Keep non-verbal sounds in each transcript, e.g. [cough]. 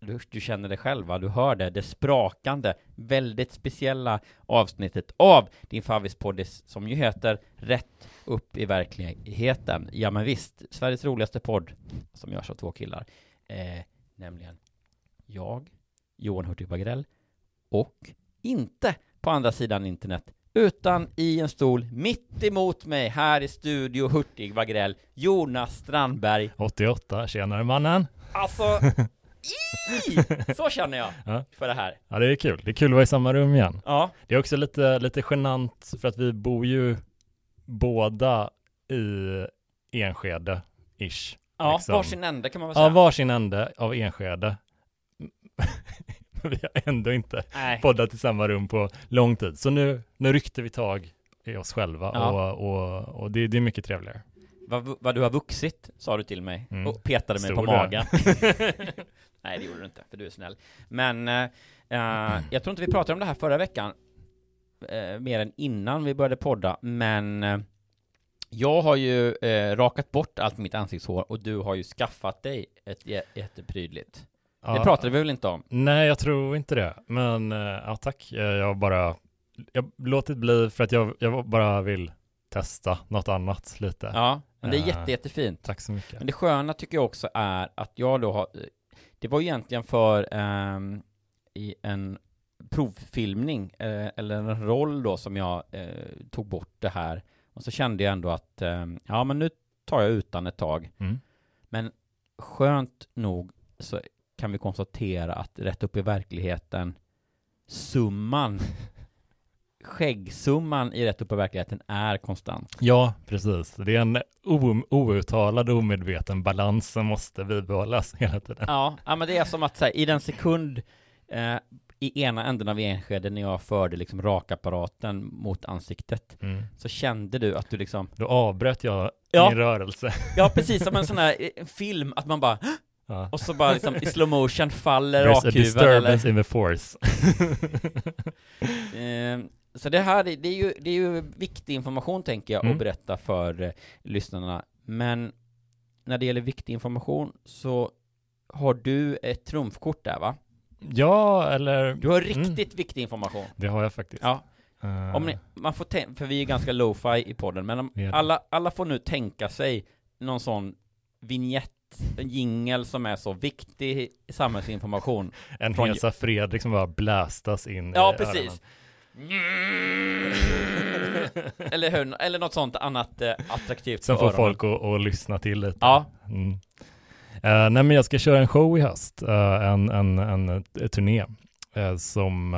du, du känner det själv va? Du hör det, det sprakande, väldigt speciella avsnittet av din favvispodd som ju heter Rätt upp i verkligheten. Ja men visst, Sveriges roligaste podd som görs av två killar. Eh, nämligen jag, Johan Hurtig Wagrell och inte på andra sidan internet utan i en stol mitt emot mig här i studio Hurtig Wagrell, Jonas Strandberg. 88, tjenare mannen. Alltså, [laughs] i! så känner jag Ja. för det här. Ja, det är kul. Det är kul att vara i samma rum igen. Ja, Det är också lite, lite genant för att vi bor ju båda i Enskede-ish. ja Liksom. varsin ände kan man väl säga. Ja, varsin ände av Enskede. [laughs] vi har ändå inte Nej. poddat i samma rum på lång tid. Så nu, nu ryckte vi tag i oss själva Ja. och, och, och det, det är mycket trevligare. Vad, vad du har vuxit, sa du till mig Mm. och petade mig på Stod det? magen. [laughs] Nej, det gjorde du inte, för du är snäll. Men eh, eh, jag tror inte vi pratade om det här förra veckan, eh, mer än innan vi började podda, men eh, jag har ju eh, rakat bort allt mitt ansiktshår och du har ju skaffat dig ett jä- jätteprydligt. Det Ja. pratade vi väl inte om? Nej, jag tror inte det. Men eh, ja, tack. Jag bara jag låtit bli för att jag, jag bara vill testa något annat lite. Ja, men det är Eh, jätte, jättefint. Tack så mycket. Men det sköna tycker jag också är att jag då har, det var egentligen för ehm, i en provfilmning, eh, eller en roll då som jag eh, tog bort det här, och så kände jag ändå att, ehm, ja men nu tar jag utan ett tag. Mm. Men skönt nog så kan vi konstatera att rätt upp i verkligheten, summan, [laughs] skäggsumman i rätt upp i verkligheten är konstant. Ja, precis. Det är en outtalad omedveten balans som måste bibehållas hela tiden. Ja, ja men det är som att så här, i den sekund eh, i ena änden av Enskede när jag förde liksom rakapparaten mot ansiktet Mm. så kände du att du liksom Då avbröt jag Ja. min rörelse. Ja precis som en sån här eh, film att man bara Ja. och så bara liksom i slow motion faller There's a disturbance eller in the force. [laughs] eh, Så det här, det är ju, det är ju viktig information tänker jag Mm. att berätta för eh, lyssnarna Men när det gäller viktig information så har du ett trumfkort där va? ja, eller... Du har Mm, riktigt viktig information det har jag faktiskt. Ja, Eh, Om ni, man får tän- för vi är ganska lo-fi i podden, men om alla, alla får nu tänka sig någon sån vignett, en jingel som är så viktig samhällsinformation. [laughs] en från- Hesa Fredrik som bara blastas in Ja, i precis. [laughs] eller hur? Eller något sånt annat eh, attraktivt för får folk att, att lyssna till lite. Ja, Mm. Eh, nej men jag ska köra en show i höst, eh, en, en, en, eh, turné eh, som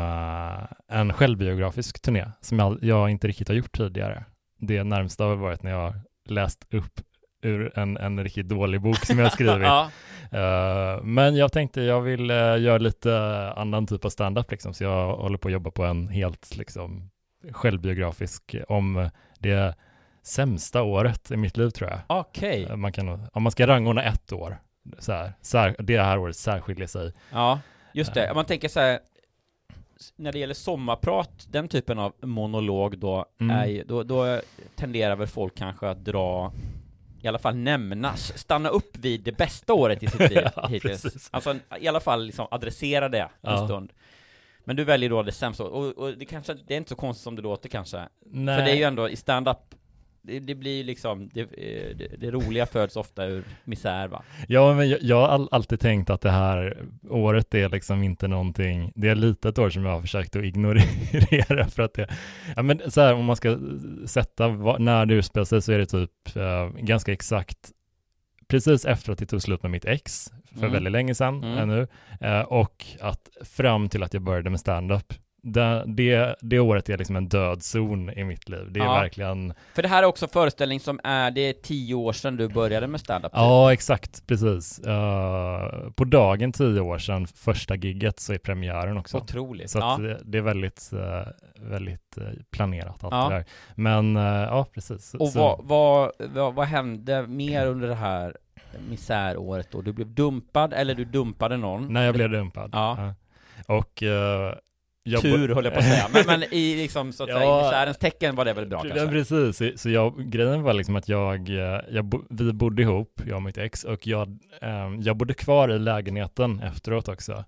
en självbiografisk turné som jag, jag inte riktigt har gjort tidigare. Det närmsta har varit när jag läst upp ur en, en riktigt dålig bok som jag har skrivit. [laughs] ja. Eh, men jag tänkte jag vill eh, göra lite annan typ av stand-up liksom, så jag håller på att jobba på en helt liksom självbiografisk om det sämsta året i mitt liv tror jag. Okej. Eh, Man kan, om man ska rangordna ett år, så här, sär, det här året särskiljer sig. Ja, just det. Om man tänker så här, när det gäller sommarprat, den typen av monolog då, Mm. är då, då tenderar väl folk kanske att dra, i alla fall nämnas, stanna upp vid det bästa året i sitt liv [laughs] Ja, hittills. precis. Alltså i alla fall liksom adressera det en Ja. stund. Men du väljer då det sämsta, och, och det kanske, det är inte så konstigt som det låter kanske. Nej. För det är ju ändå i stand-up, det, det blir liksom, det, eh, det, det roliga föds ofta ur misär va? Ja, men jag, jag har all, alltid tänkt att det här året är liksom inte någonting, det är lite ett år som jag har försökt att ignorera [laughs] för att det, ja men så här om man ska sätta vad, när det utspelar sig så är det typ eh, ganska exakt precis efter att det tog slut med mitt ex för Mm. väldigt länge sedan Mm. ännu eh, och att fram till att jag började med stand-up det, det, det året är liksom en död zon i mitt liv. Det är Ja. verkligen För det här är också en föreställning som är, det är tio år sedan du började med stand-up typ. Ja, exakt, precis. Eh, på dagen tio år sedan, första gigget, så är premiären också. Otroligt. Så ja. det, det är väldigt, eh, väldigt eh, planerat allt Ja. det där. Men eh, ja, precis. Och så- vad, vad, vad, vad hände mer under det här misäråret då? Du blev dumpad, eller du dumpade någon? När jag blev dumpad. Ja. Och jag Tur höll jag på att säga, men, men i liksom så att säga, [laughs] Ja. i misärens tecken var det väl bra Ja, kanske? precis, Så- så jag, grejen var liksom att jag, eh, jag vi bodde ihop, jag och mitt ex, och jag, eh, jag bodde kvar i lägenheten efteråt också.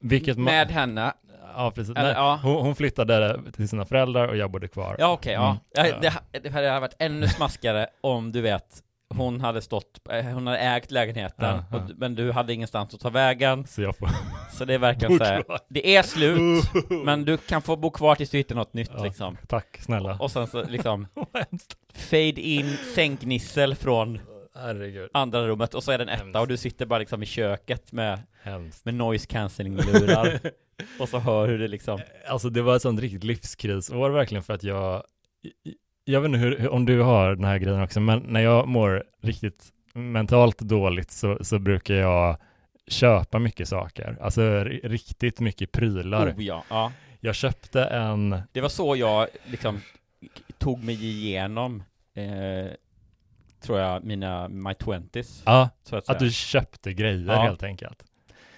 Vilket Med henne? Ja, precis. Eller, Nej, ja. hon, hon flyttade till sina föräldrar och jag bodde kvar. Ja okej, ja. Mm. ja. Det, det hade varit ännu smaskigare om du vet hon hade stått, eh, hon hade ägt lägenheten, Ja, ja. och, men du hade ingenstans att ta vägen Så jag får Så det är verkligen såhär, kvar. det är slut, men du kan få bo kvar tills du hittar något nytt Ja, liksom Tack snälla. Och sen så liksom, [laughs] fade in sänggnissel från Herregud. andra rummet och så är det en etta Hemskt. och du sitter bara liksom i köket med, Hemskt. med noise cancelling lurar [laughs] Och så hör hur det liksom Alltså det var ett sånt riktigt livskrisår verkligen för att jag, jag vet inte hur, om du har den här grejen också, men när jag mår riktigt mentalt dåligt så, så brukar jag köpa mycket saker, alltså ri- riktigt mycket prylar. Oh ja, ja Jag köpte en, Det var så jag liksom tog mig igenom eh, Tror jag, mina my twenties ja, så att att du köpte grejer Ja. helt enkelt.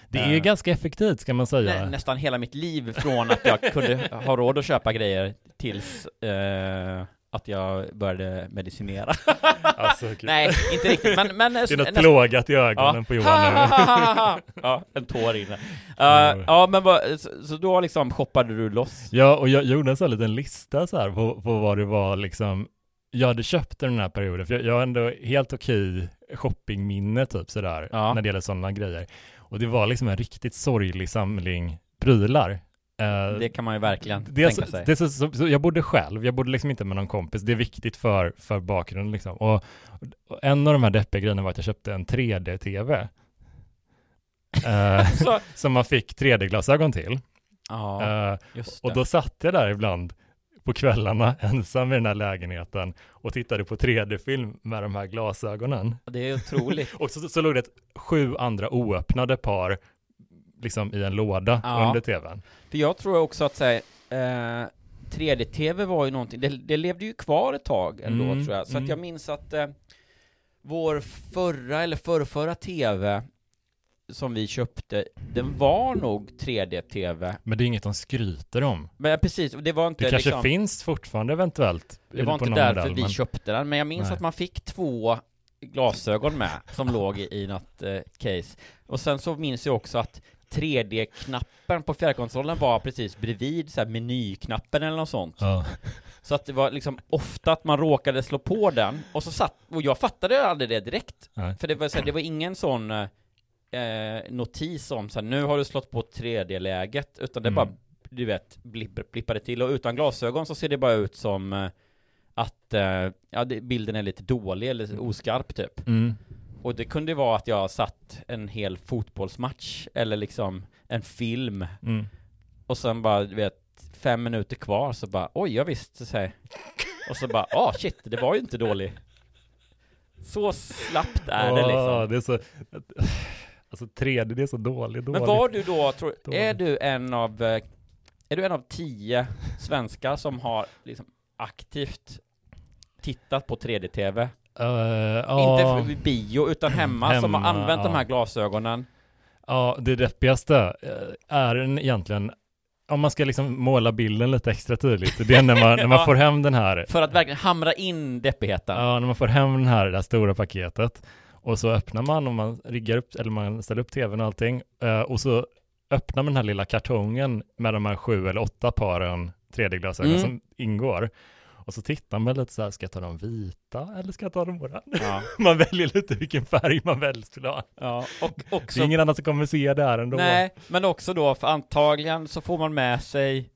Det är Eh. ganska effektivt ska man säga. Nä, nästan hela mitt liv från att jag kunde ha råd att köpa grejer tills eh, att jag började medicinera. [laughs] Alltså, gud. Nej, inte riktigt, men... men det är något plågat i ögonen Ja. på Johan nu. [laughs] [laughs] ja, en tår inne. Ja. Uh, ja, men vad, så, så då liksom shoppade du loss? Ja, och jag gjorde en sån här liten lista så här på, på vad det var liksom jag hade köpt den här perioden, för jag, jag har ändå helt okej shoppingminne typ sådär, Ja. när det gäller sådana grejer. Och det var liksom en riktigt sorglig samling prylar. Eh, Det kan man ju verkligen är tänka så, sig. är så, så, så, jag bodde själv, jag bodde liksom inte med någon kompis, det är viktigt för, för bakgrunden liksom. Och, och en av de här deppiga grejerna var att jag köpte en 3D-TV. Eh, [laughs] Så, [laughs] som man fick 3D-glasögon till. ja, det. och då satt jag där ibland på kvällarna [laughs] ensam i den här lägenheten och tittade på 3D-film med de här glasögonen. det är otroligt. Och så, så låg det sju andra oöppnade par liksom i en låda Ja. under tvn. För jag tror också att säga, eh, 3D-TV var ju någonting, det, det levde ju kvar ett tag ändå Mm, tror jag. Så mm. att jag minns att eh, vår förra eller förrförra TV som vi köpte, den var nog 3D-TV. Men det är inget de skryter om. Men precis, det var inte Det kanske liksom, finns fortfarande eventuellt. det var inte därför modell, vi men- köpte den, men jag minns Nej. att man fick två glasögon med som låg i, i något eh, case. Och sen så minns jag också att 3D-knappen på fjärrkontrollen var precis bredvid så här menyknappen eller något sånt. Ja. Så att det var liksom ofta att man råkade slå på den, och så satt, och jag fattade aldrig det direkt. Nej. För det var, så här, det var ingen sån eh, notis om så här, nu har du slått på 3D-läget, utan det Mm. bara, du vet, blipp, blippade till. Och utan glasögon så ser det bara ut som eh, att, eh, ja, det, bilden är lite dålig eller oskarp typ. Mm. Och det kunde vara att jag satt en hel fotbollsmatch, eller liksom en film, Mm. och sen bara, du vet, fem minuter kvar så bara, oj, jag visste så här. Och så bara, ah shit, det var ju inte dålig. Så slappt är det Åh, liksom. Det är så, alltså 3D, det är så dåligt, dåligt. Men var du då, tror, är du en av, eh, är du en av tio svenskar som har liksom aktivt tittat på 3D-TV? Eh, ja, Inte för bio, utan hemma, som har Hemma, använt de här glasögonen. ja, det deppigaste eh, är en egentligen, om man ska liksom måla bilden lite extra tydligt, det är när man, när man Ja. [laughs] får hem den här För att verkligen hamra in deppigheten. Ja, när man får hem den här, det här stora paketet och så öppnar man och man riggar upp, eller man ställer upp tvn och allting eh, och så öppnar man den här lilla kartongen med de här sju eller åtta paren 3D-glasögon Mm. som ingår. Och så tittar man lite så här, ska jag ta de vita eller ska jag ta de orange? Ja. [laughs] Man väljer lite vilken färg man väl skulle ha. ja. Och Det också är ingen annan som kommer se det här ändå. Nej, men också då, för antagligen så får man med sig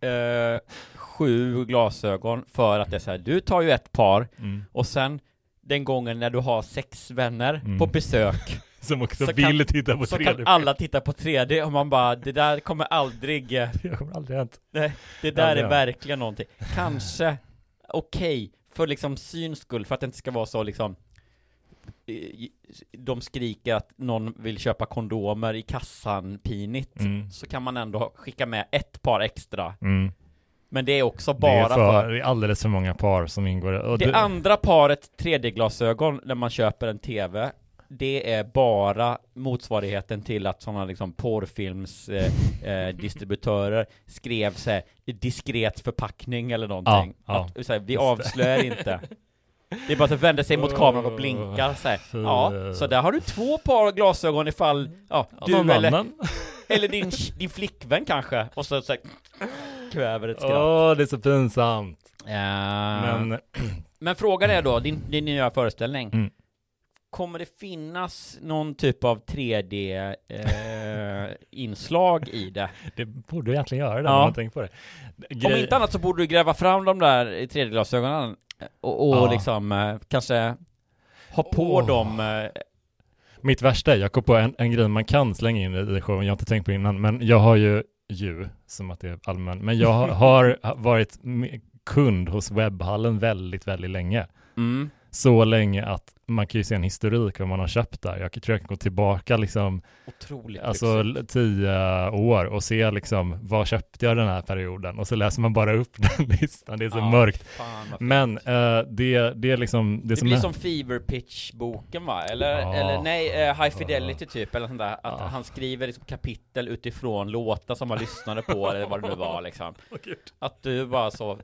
eh, sju glasögon för att det är så här, du tar ju ett par Mm. och sen den gången när du har sex vänner Mm. på besök [laughs] Som också Så vill kan- titta på så 3D. kan alla titta på 3D och man bara, det där kommer aldrig, [laughs] Det kommer aldrig hänt. nej, det där Aldrig är hänt. verkligen någonting. Kanske okej, för liksom syns skull, för att det inte ska vara så liksom de skriker att någon vill köpa kondomer i kassan pinigt Mm. så kan man ändå skicka med ett par extra Mm. Men det är också Det bara är, för, för, det är alldeles för många par som ingår. Och Det du- andra paret 3D-glasögon när man köper en TV Det är bara motsvarigheten till att sådana liksom porrfilms eh, eh, [laughs] skrev så här, diskret förpackning eller någonting Ja, att, så här, Vi avslöjar inte Det är bara att vända sig mot kameran och blinkar så här. Ja, så där har du två par glasögon ifall, ja, du någon eller, annan. [laughs] eller din, din flickvän kanske Och så, så här, kväver ett skratt Åh, det är så pinsamt. Ja. Men [clears throat] Men frågan är då, din, din nya föreställning Mm. Kommer det finnas någon typ av 3D-inslag [laughs] i det? det borde egentligen göra det Ja. om man tänker på det. Om Grej- inte annat så borde du gräva fram de där 3D-glasögonen och, och Ja. liksom eh, kanske ha på Åh. dem eh, Mitt värsta är, jag kom på en, en grej man kan slänga in i showen, jag har inte tänkt på innan, men jag har ju, ju, som att det är allmän, men jag har, har varit kund hos webbhallen väldigt, väldigt länge. mm. Så länge att man kan ju se en historik vad man har köpt där. Jag tror jag kan gå tillbaka liksom, Otroligt alltså lyxigt. tio år och se liksom, vad köpte jag den här perioden? Och så läser man bara upp [laughs] den listan, det är så Ja, mörkt. fan, Men eh, det, det är liksom, det, Det som blir är, som Fever Pitch-boken va? Eller, Ja. eller nej, eh, High Fidelity typ, eller sånt där. Att Ja. han skriver liksom kapitel utifrån låtar som man lyssnade på, eller vad det nu var liksom. [laughs] Att du bara så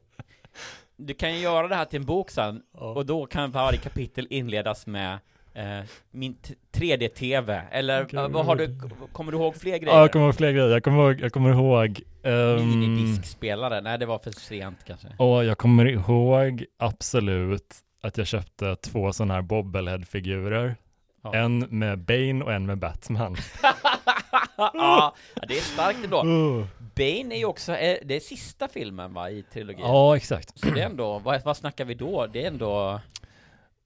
Du kan ju göra det här till en bok sen, Ja. och då kan varje kapitel inledas med eh, min t- 3D-TV, eller Okej. eh, vad har du, kommer du ihåg fler grejer? Ja, jag kommer ihåg fler grejer. Jag kommer ihåg, jag kommer ihåg ehm, Minidiskspelare, nej det var för sent kanske Och jag kommer ihåg absolut att jag köpte två sådana här bobblehead-figurer. Ja. En med Bane och en med Batman. [laughs] Ja, det är starkt ändå Oh. Bane är ju också, eh, det är sista filmen va, i trilogin Ja, exakt. Så det är ändå, vad, vad snackar vi då? Det är ändå,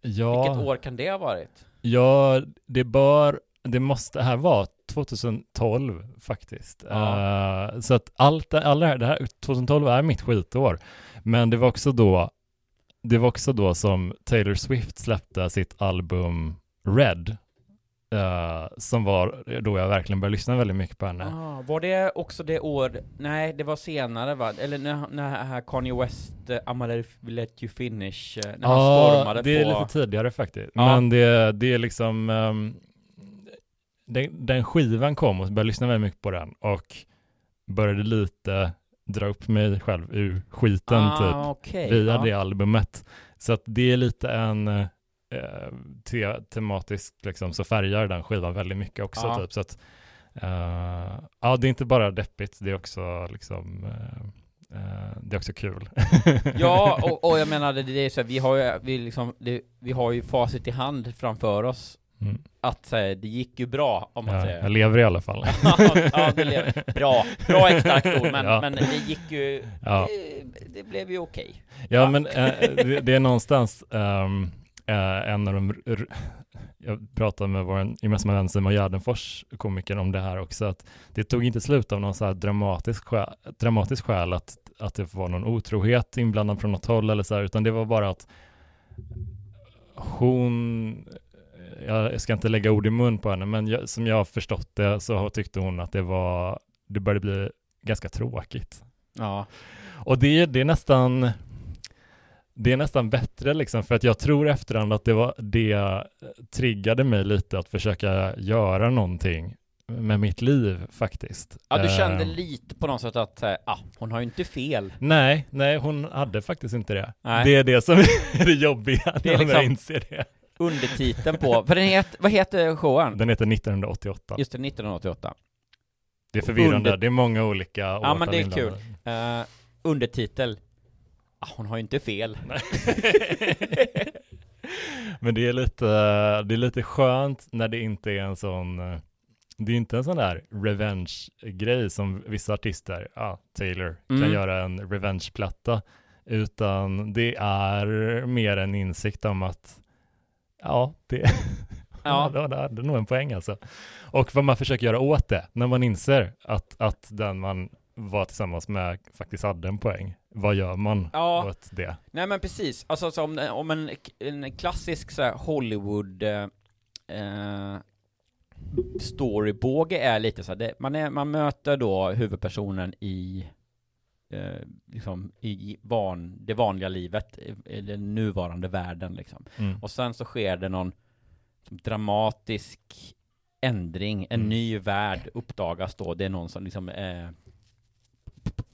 vilket Ja, år kan det ha varit? ja, det bör, det måste, här var 2012 faktiskt. Ja. Eh, så att allt, det här, det här, 2012 är mitt skitår. Men det var också då, det var också då som Taylor Swift släppte sitt album Red. Eh, som var då jag verkligen började lyssna väldigt mycket på henne. Ah, var det också det år, nej det var senare va? Eller när, när Kanye West, uh, I'm let you finish, eh, när han stormade det är på lite tidigare faktiskt. Ja. Men det, det är liksom, ehm, den, den skivan kom och började lyssna väldigt mycket på den och började lite dra upp mig själv ur skiten ah, typ okej, via ja. det albumet. Så att det är lite en eh, te, tematiskt liksom, så färgar den skivan väldigt mycket också Ja. typ. Så att, eh, ja det är inte bara deppigt, det är också liksom, eh, eh, det är också kul. [laughs] Ja, och, och jag menar det, det är så här, vi har ju, vi liksom, det, vi har ju facit i hand framför oss Mm. Att här, det gick ju bra om man Ja, säger jag lever i alla fall. [laughs] ja, det lever. Bra, bra är ett starkt ord, men, Ja. men det gick ju, Ja. det, det blev ju okej Ja, men eh, det, det är någonstans, ehm, eh, en av de, [laughs] jag pratade med vår gemensamma vän Simon Gärdenfors, komikern, om det här också, att det tog inte slut av någon så här dramatisk skäl, dramatisk skäl att, att det var någon otrohet inblandad från något håll eller så här, utan det var bara att hon, jag ska inte lägga ord i mun på henne, men jag, som jag har förstått det så tyckte hon att det var, det började bli ganska tråkigt. Ja. Och det, det är nästan det är nästan bättre liksom, för att jag tror efterhand att det var det triggade mig lite att försöka göra någonting med mitt liv faktiskt. Ja, du kände Eh, lite på något sätt att, eh, ah, hon har ju inte fel. Nej, nej, hon hade faktiskt inte det. Nej. Det är det som [laughs] är det jobbiga Det är när jag liksom- inser det. Undertiteln på, för den het, vad heter showen? Den heter 1988. Just det, 1988. Det är förvirrande, Under- det är många olika Ja, men det är årtal kul. Eh, undertitel, hon har ju inte fel. [laughs] Men det är lite, det är lite skönt när det inte är en sån, det är inte en sån där revenge-grej som vissa artister, ja, Taylor, kan Mm. göra en revenge-platta, utan det är mer en insikt om att, ja, det, [laughs] ja. Ja. [laughs] det, det hade nog en poäng alltså. Och vad man försöker göra åt det, när man inser att, att den man var tillsammans med faktiskt hade en poäng. Vad gör man Ja. åt det? Nej men precis, alltså så om, om en, en klassisk så här, Hollywood eh, eh, storybåge är lite så här, det, man, är, man möter då huvudpersonen i eh, liksom i van, det vanliga livet, i, i den nuvarande världen liksom. Mm. Och sen så sker det någon dramatisk ändring, en Mm. ny värld uppdagas då, det är någon som liksom eh,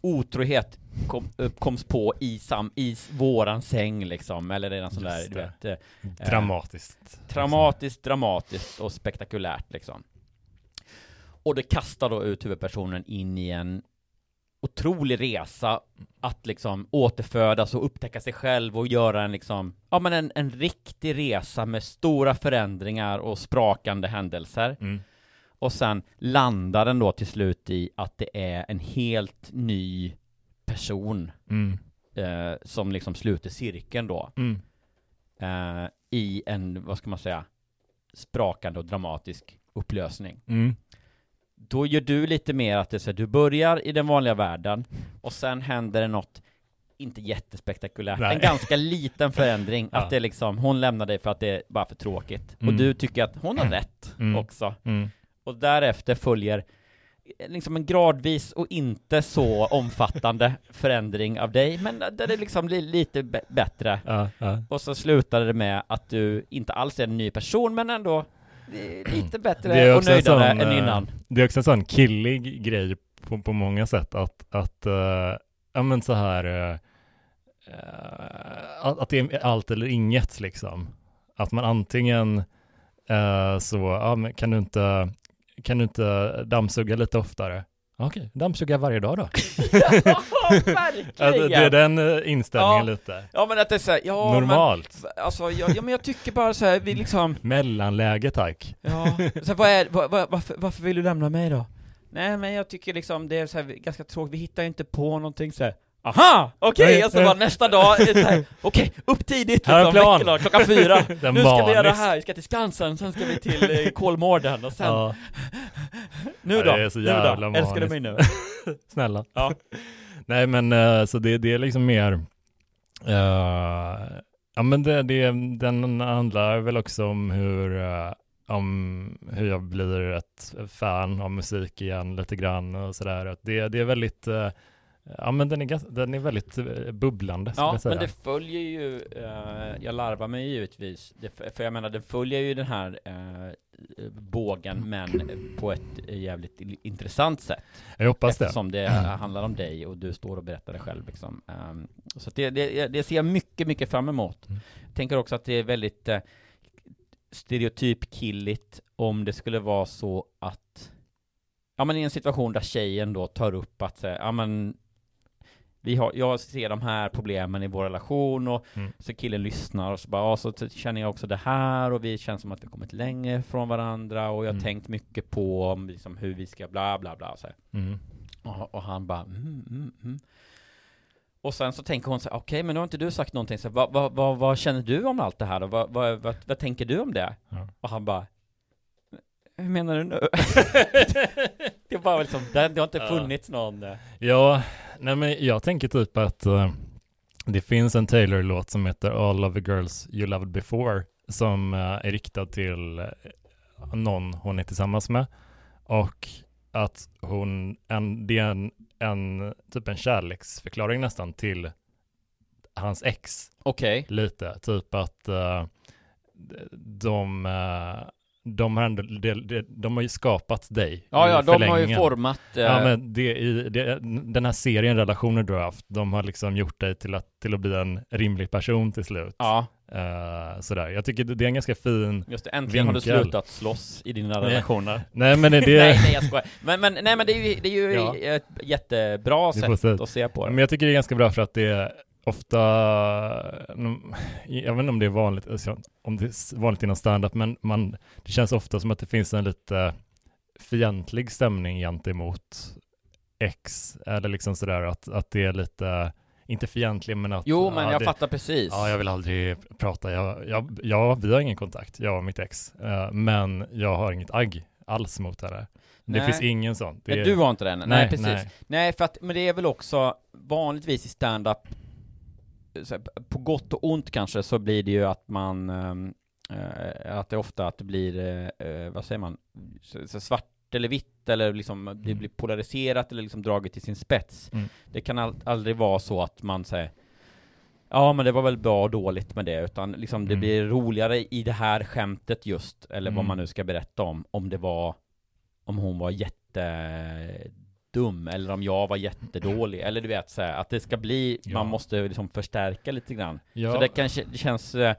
otrohet kom, upp- koms på i, sam, i våran säng liksom, eller det är någon sån där, du vet, eh, Dramatiskt. traumatiskt, dramatiskt och spektakulärt liksom. Och det kastar då ut huvudpersonen in i en otrolig resa att liksom återfödas och upptäcka sig själv och göra en liksom, ja men en, en riktig resa med stora förändringar och sprakande händelser. Mm. Och sen landar den då till slut i att det är en helt ny person Mm. eh, som liksom sluter cirkeln då Mm. eh, i en, vad ska man säga, sprakande och dramatisk upplösning. Mm. Då gör du lite mer att det så här, du börjar i den vanliga världen och sen händer det något inte jättespektakulärt, Nej. en ganska liten förändring, [laughs] Ja. att det är liksom, hon lämnar dig för att det är bara för tråkigt. Mm. Och du tycker att hon har rätt Mm. också. Mm. Och därefter följer liksom en gradvis och inte så omfattande förändring av dig, men där det liksom blir lite bättre. Ja, ja. Och så slutade det med att du inte alls är en ny person, men ändå lite bättre och nöjdare sån, än eh, innan. Det är också en sån killig grej på, på många sätt att, att uh, ja men så här, eh, att, att det är allt eller inget liksom. Att man antingen eh, så, ja men kan du inte, kan du inte dammsuga lite oftare? Okej, dammsuga varje dag då. [laughs] ja, Alltså, verkligen! det är den eh, inställningen Ja. lite. Ja men att det är såhär, ja Normalt. men, alltså, ja, ja men jag tycker bara så här, vi liksom, [laughs] Mellanläge tack. ja, så här, vad är, vad, vad, varför, varför vill du lämna mig då? Nej men jag tycker liksom, det är så här, ganska tråkigt, vi hittar ju inte på någonting så här. Aha! Okej, Nej, och så bara nästa dag, här, okej, upp tidigt liksom, plan. klockan fyra, [laughs] Den nu ska vi göra det här, vi ska till Skansen, sen ska vi till eh, Kolmården och sen, Ja, nu Ja, då? så nu då? Älskar du mig nu? snälla. Ja. Nej men eh, så det, det är liksom mer, eh, ja men det, det, den handlar väl också om hur, eh, om hur jag blir ett fan av musik igen lite grann och sådär. Det, det är väldigt, eh, ja men den är, den är väldigt eh, bubblande Ja, men det följer ju, eh, jag larvar mig givetvis, det, för jag menar den följer ju den här eh, bågen, men på ett jävligt intressant sätt. jag hoppas det. Eftersom det handlar om dig och du står och berättar det själv liksom. Ehm, så det, det, det ser jag mycket, mycket fram emot. Mm. Jag tänker också att det är väldigt eh, stereotypkilligt om det skulle vara så att, ja men i en situation där tjejen då tar upp att ja men vi har, jag ser de här problemen i vår relation och Mm. så killen lyssnar och så bara, ja, så känner jag också det här och vi känns som att vi kommit längre från varandra och jag har Mm. tänkt mycket på om liksom, hur vi ska bla bla bla så här. Mm. Och, och han bara mm, mm, mm. Och sen så tänker hon så här, okej men nu har inte du sagt någonting, så vad, vad, vad, vad känner du om allt det här och vad, vad, vad, tänker du om det? Ja. Och han bara, hur menar du nu? [laughs] det är bara liksom, det, det har inte Ja. funnits någon eh, Ja, nej men jag tänker typ att eh, det finns en Taylor-låt som heter All of the girls you loved before som eh, är riktad till eh, någon hon är tillsammans med. Och att hon, en, det är en, en typ en kärleksförklaring nästan till hans ex. Okej, lite, typ att eh, de, de har ändå, de, de, har ju skapat dig ja ja, de har ju format eh, Ja men det, i, det, den här serien relationer du har haft, de har liksom gjort dig till att, till att bli en rimlig person till slut. ja, Eh, sådär. Jag tycker det, är en ganska fin, just det, äntligen har du Vinkel. slutat slåss i dina Nej. relationer [laughs] nej men det, [laughs] Nej, nej jag skojar. Men, men, nej men det är ju, det är ju Ja. ett jättebra sätt att se på det. men jag tycker det är ganska bra för att det är ofta, mm, jag vet inte om det är vanligt, alltså, om det är vanligt inom stand-up, men man, det känns ofta som att det finns en lite fientlig stämning gentemot ex, eller liksom sådär att, att det är lite, inte fientlig men att Jo, men ja, jag det, fattar precis. Ja, jag vill aldrig prata. Jag, jag, ja, vi har ingen kontakt, jag och mitt ex. Eh, men jag har inget agg alls mot henne. Det Nej. finns ingen sån. Det är- du har inte den? Nej, Nej, precis. Nej. nej. för att, men det är väl också vanligtvis i stand-up, på gott och ont kanske, så blir det ju att man, eh, att det ofta att det blir, eh, vad säger man, så, så svart eller vitt, eller liksom det Mm. blir polariserat eller liksom draget till sin spets. Mm. Det kan all, aldrig vara så att man säger Ja men det var väl bra och dåligt med det, utan liksom det Mm. blir roligare i det här skämtet just, eller vad Mm. man nu ska berätta om, om det var Om hon var jättedum, eller om jag var jättedålig, eller du vet så här, att det ska bli, Ja. man måste liksom förstärka lite grann Ja, Så det kanske, det känns eh,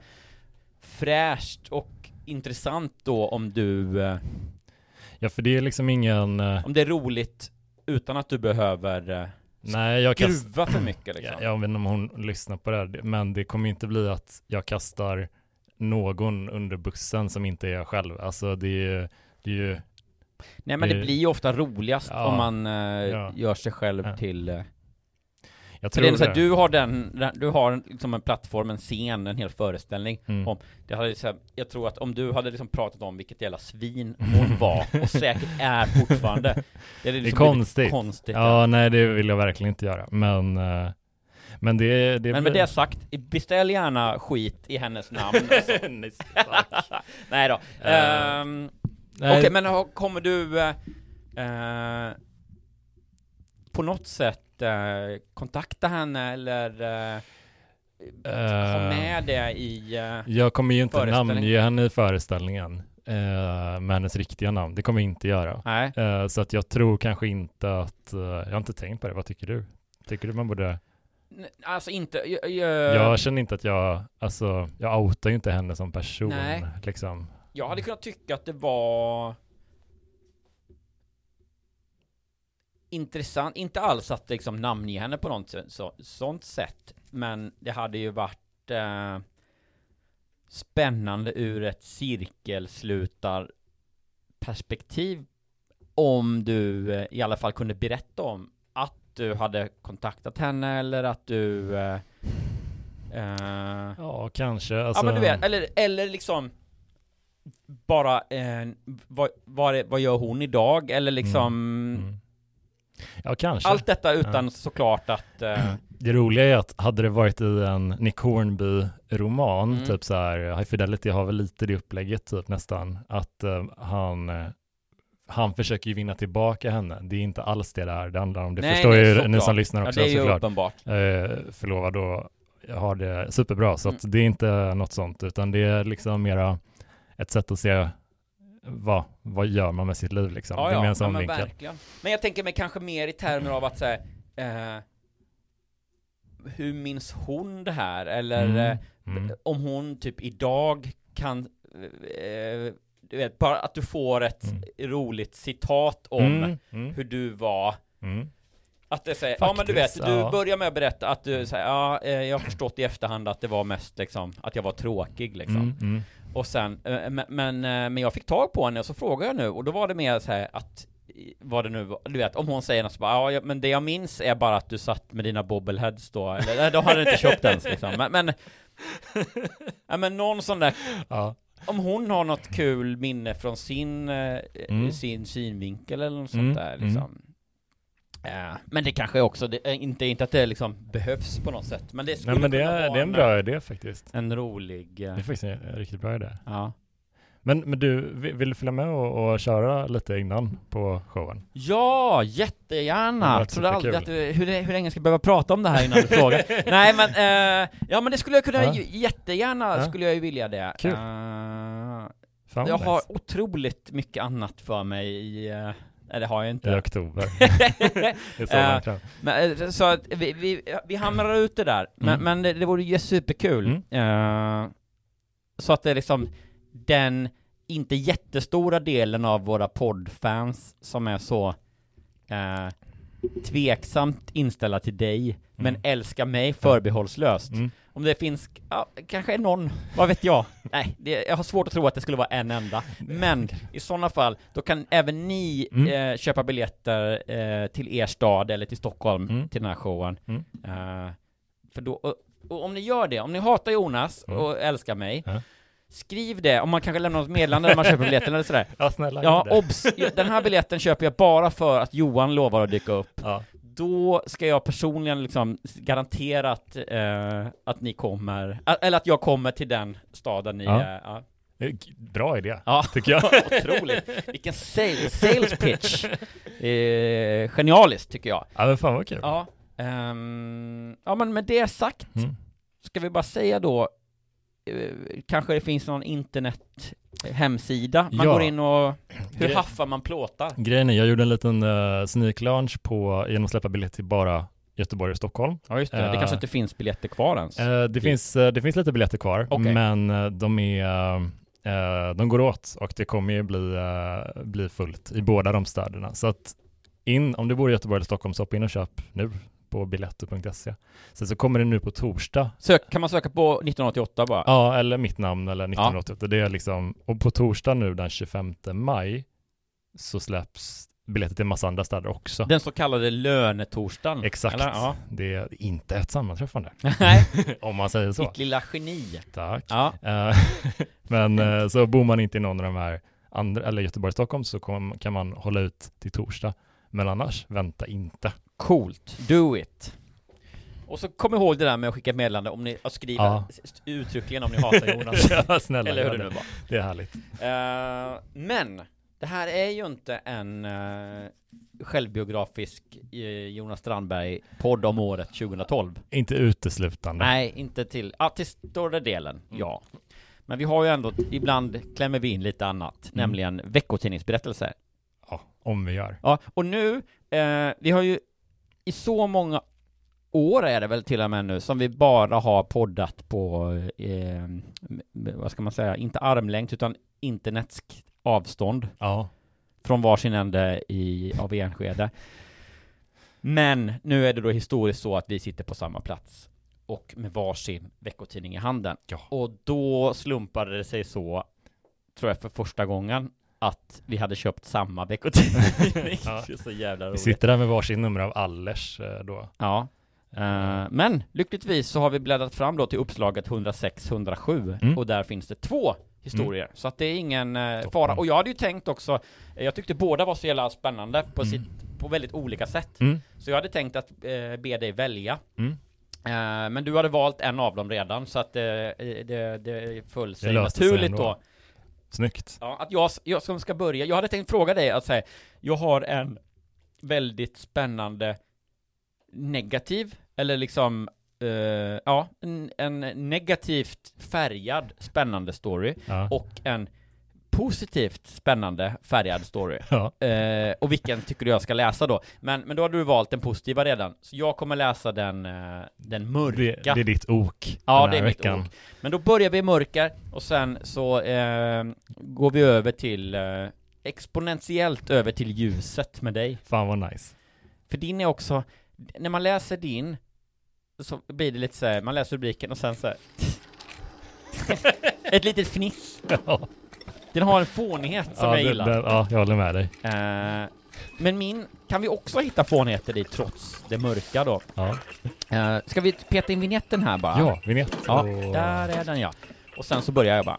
fräscht och intressant då om du, eh, ja, för det är liksom ingen... eh, om det är roligt utan att du behöver eh, nej, jag kast, skruva för mycket liksom jag, jag vet inte om hon lyssnar på det här, men det kommer inte bli att jag kastar någon under bussen som inte är jag själv. Alltså det är det är ju Nej men det Det- blir ju ofta roligast Ja. om man eh, Ja. gör sig själv Ja. till eh, jag tror det är så här, det. du har den, du har liksom en plattform, en scen, en hel föreställning Mm. om det hade så här, Jag tror att om du hade liksom pratat om vilket jävla svin hon [laughs] var, och säkert är fortfarande Det, Det är liksom blivit konstigt. konstigt Ja, nej det vill jag verkligen inte göra. Men, eh, men det, det Men med det sagt, beställ gärna skit i hennes namn alltså. [laughs] [laughs] Nej, då Eh, Okej, men har- kommer du eh, eh, på något sätt eh, kontakta henne eller eh, ha Eh, med det i... Eh, Jag kommer ju inte namnge henne i föreställningen eh, med hennes riktiga namn. Det kommer jag inte göra. nej, Eh, så att jag tror kanske inte att, eh, jag har inte tänkt på det. Vad tycker du? Tycker du man borde? N- alltså inte... Jag, jag, jag känner inte att jag, alltså, jag outar ju inte henne som person. Nej. Liksom. Jag hade kunnat tycka att det var intressant, inte alls att liksom namnge henne på något så, så, sånt sätt, men det hade ju varit eh, spännande ur ett cirkelslutar perspektiv om du eh, i alla fall kunde berätta om att du hade kontaktat henne eller att du eh, eh, Ja, kanske. Alltså, Ja men du vet, eller, eller liksom bara, eh, vad, vad, vad gör hon idag? Eller liksom Mm. Ja, kanske. Allt detta utan såklart att eh, [clears throat] Det roliga är att hade det varit i en Nick Hornby-roman, Mm. typ så här, High Fidelity har väl lite det upplägget typ nästan, att eh, han, eh, han försöker ju vinna tillbaka henne. Det är inte alls det där det handlar om. Det Nej, förstår nej, ju ni som lyssnar ja, också det är såklart. uppenbart Eh, förlovad och har det superbra, så att Mm. det är inte något sånt, utan det är liksom mera ett sätt att se vad, vad gör man med sitt liv liksom. Ja, ja, ja men verkligen Men jag tänker mig kanske mer i termer av att säga eh, Hur minns hon det här? Eller Mm, eh, mm. om hon typ idag kan eh, Du vet, bara att du får ett Mm. roligt citat om Mm, mm, hur du var mm. Att det säger, ja men du vet, du ja. börjar med att berätta att du säger, ja, eh, jag har förstått i efterhand att det var mest liksom, att jag var tråkig liksom. Mm, mm. Och sen, eh, men, men, eh, men jag fick tag på henne och så frågade jag nu, och då var det mer så här att vad det nu var, du vet, om hon säger något så bara, ja, men det jag minns är bara att du satt med dina bobbleheads då, eller då hade du inte köpt ens liksom, men, men, ja men någon sån där, Ja. om hon har något kul minne från sin, eh, Mm. sin synvinkel eller något sånt Mm, där mm. Ja, men det kanske också, det, är inte, inte att det liksom behövs på något sätt, men det skulle Nej men det är, det är en bra idé faktiskt. en rolig, eh, Det är faktiskt en riktigt bra idé. ja. Men, men du, vi- vill du följa med och, och köra lite innan på showen? Ja, jättegärna! Jag trodde aldrig att du, hur, hur länge ska jag behöva prata om det här innan du frågar? [laughs] Nej men, eh, ja men det skulle jag kunna, Ja. jättegärna Ja. skulle jag ju vilja det. Kul. Eh, jag vad har nice. otroligt mycket annat för mig i, eh, nej det har jag I inte. oktober. [laughs] det är så Eh, långt fram. men, så att vi, vi, vi hamrar ut det där, men, Mm. men det, det vore ju superkul. Eh, så att det är liksom den inte jättestora delen av våra poddfans som är så eh, tveksamt inställda till dig, men älskar mig förbehållslöst. Mm. Om det finns, ja, kanske någon, vad vet jag? Nej, det, jag har svårt att tro att det skulle vara en enda. Men i sådana fall, då kan även ni Mm. eh, köpa biljetter eh, till er stad eller till Stockholm Mm. till den här showen. Mm. Eh, för då, och, och om ni gör det, om ni hatar Jonas Mm. och älskar mig, skriv det, om man kanske lämnar något meddelande när man köper biljetten eller sådär. [laughs] Ja snälla Ja, obs! Den här biljetten köper jag bara för att Johan lovar att dyka upp. Ja. Då ska jag personligen liksom garantera att, eh, att ni kommer, ä- eller att jag kommer till den staden ni Ja. är. Ja. Eh, Bra idé, Ja, tycker jag. [laughs] otroligt. Vilken sales, sales pitch. Eh, genialiskt tycker jag. ja men fan vad kul. Ja, ehm, ja men med det sagt, Mm. ska vi bara säga då, eh, kanske det finns någon internet hemsida man Ja. går in och, hur Gre- haffar man plåtar? Grejen är, jag gjorde en liten uh, sneak launch på, genom att släppa biljett till bara Göteborg och Stockholm. Ja just det, det Eh, kanske inte finns biljetter kvar ens. Eh, det, finns, eh, det finns lite biljetter kvar, Okej. men eh, de är eh, de går åt och det kommer ju bli, eh, bli fullt i båda de städerna. Så att in, om du bor i Göteborg eller Stockholm, så hoppa in och köp nu på biletto.se. Sen så kommer det nu på torsdag. Sök, kan man söka på 1988 bara? Ja, eller mitt namn eller 1988. Det är liksom, och på torsdag nu den 25 maj så släpps biljetter till en massa andra städer också. Den så kallade lönetorsdagen? Exakt. Eller? Ja. Det är inte ett sammanträffande, [laughs] Nej, [laughs] om man säger så. ditt lilla geni. Tack. Ja, Eh, [laughs] Men eh, så bor man inte i någon av de här andra, eller Göteborg, Stockholm, så kan man hålla ut till torsdag. Men annars, vänta inte. Coolt. Do it. Och så kom ihåg det där med att skicka meddelande om ni, och skriva Ja. uttryckligen om ni hatar [laughs] Jonas. ja, snälla, Eller hur det nu var. Det är härligt. Eh, men, det här är ju inte en uh, självbiografisk eh, Jonas Strandberg-podd om året 2012. Inte uteslutande. Nej, inte till, ja till större delen, Mm. ja. Men vi har ju ändå, ibland klämmer vi in lite annat, Mm. nämligen veckotidningsberättelser. Ja, om vi gör. Ja, och nu, eh, vi har ju i så många år är det väl till och med nu som vi bara har poddat på, eh, vad ska man säga, inte armlängd utan internetsk avstånd Ja, från varsin ände i, av Enskede. Men nu är det då historiskt så att vi sitter på samma plats och med varsin veckotidning i handen. Ja. Och då slumpade det sig så, tror jag för första gången, att vi hade köpt samma veckotidning. [laughs] Ja. Det så jävla vi roligt. sitter där med varsin nummer av Allers eh, då. Ja. Eh, men lyckligtvis så har vi bläddrat fram då till uppslaget 106-107 Mm. och där finns det två historier. Så att det är ingen Toppen. fara. Och jag hade ju tänkt också, eh, jag tyckte båda var så jävla spännande på, Mm. sitt, på väldigt olika sätt. Mm. Så jag hade tänkt att eh, be dig välja. Mm. Eh, men du hade valt en av dem redan så att eh, det, det föll sig naturligt då. Snyggt. Ja, att jag, jag som ska börja, jag hade tänkt fråga dig att säga, jag har en väldigt spännande negativ, eller liksom, eh, ja, en, en negativt färgad spännande story Ja. och en positivt spännande färgad story. [laughs] ja. Eh, och vilken tycker du jag ska läsa då? Men, men då har du valt den positiva redan, så jag kommer läsa den, eh, den mörka. Det, det är ditt ok Ja, den det här är mitt veckan. ok. Men då börjar vi i mörker och sen så eh, går vi över till eh, exponentiellt över till ljuset med dig. Fan vad nice. För din är också, när man läser din så blir det lite så här, man läser rubriken och sen så här, [laughs] [laughs] Ett litet fniss. ja, Den har en fånighet som ja, jag gillar. det- ja, jag håller med dig. Eh, Men min kan vi också hitta fånigheter i trots det mörka då. Ja, Uh, ska vi peta in vignetten här bara? ja vignett. Ja, Och- där är den ja. Och sen så börjar jag bara.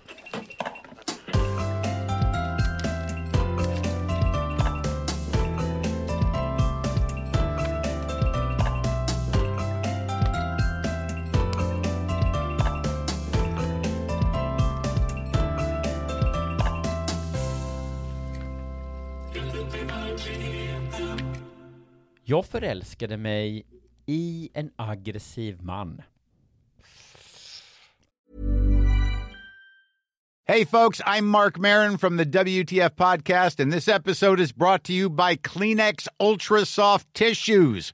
Jag förälskade mig i en aggressiv man. Hey, folks, I'm Mark Marin from the WTF Podcast, and this episode is brought to you by Kleenex Ultra Soft Tissues,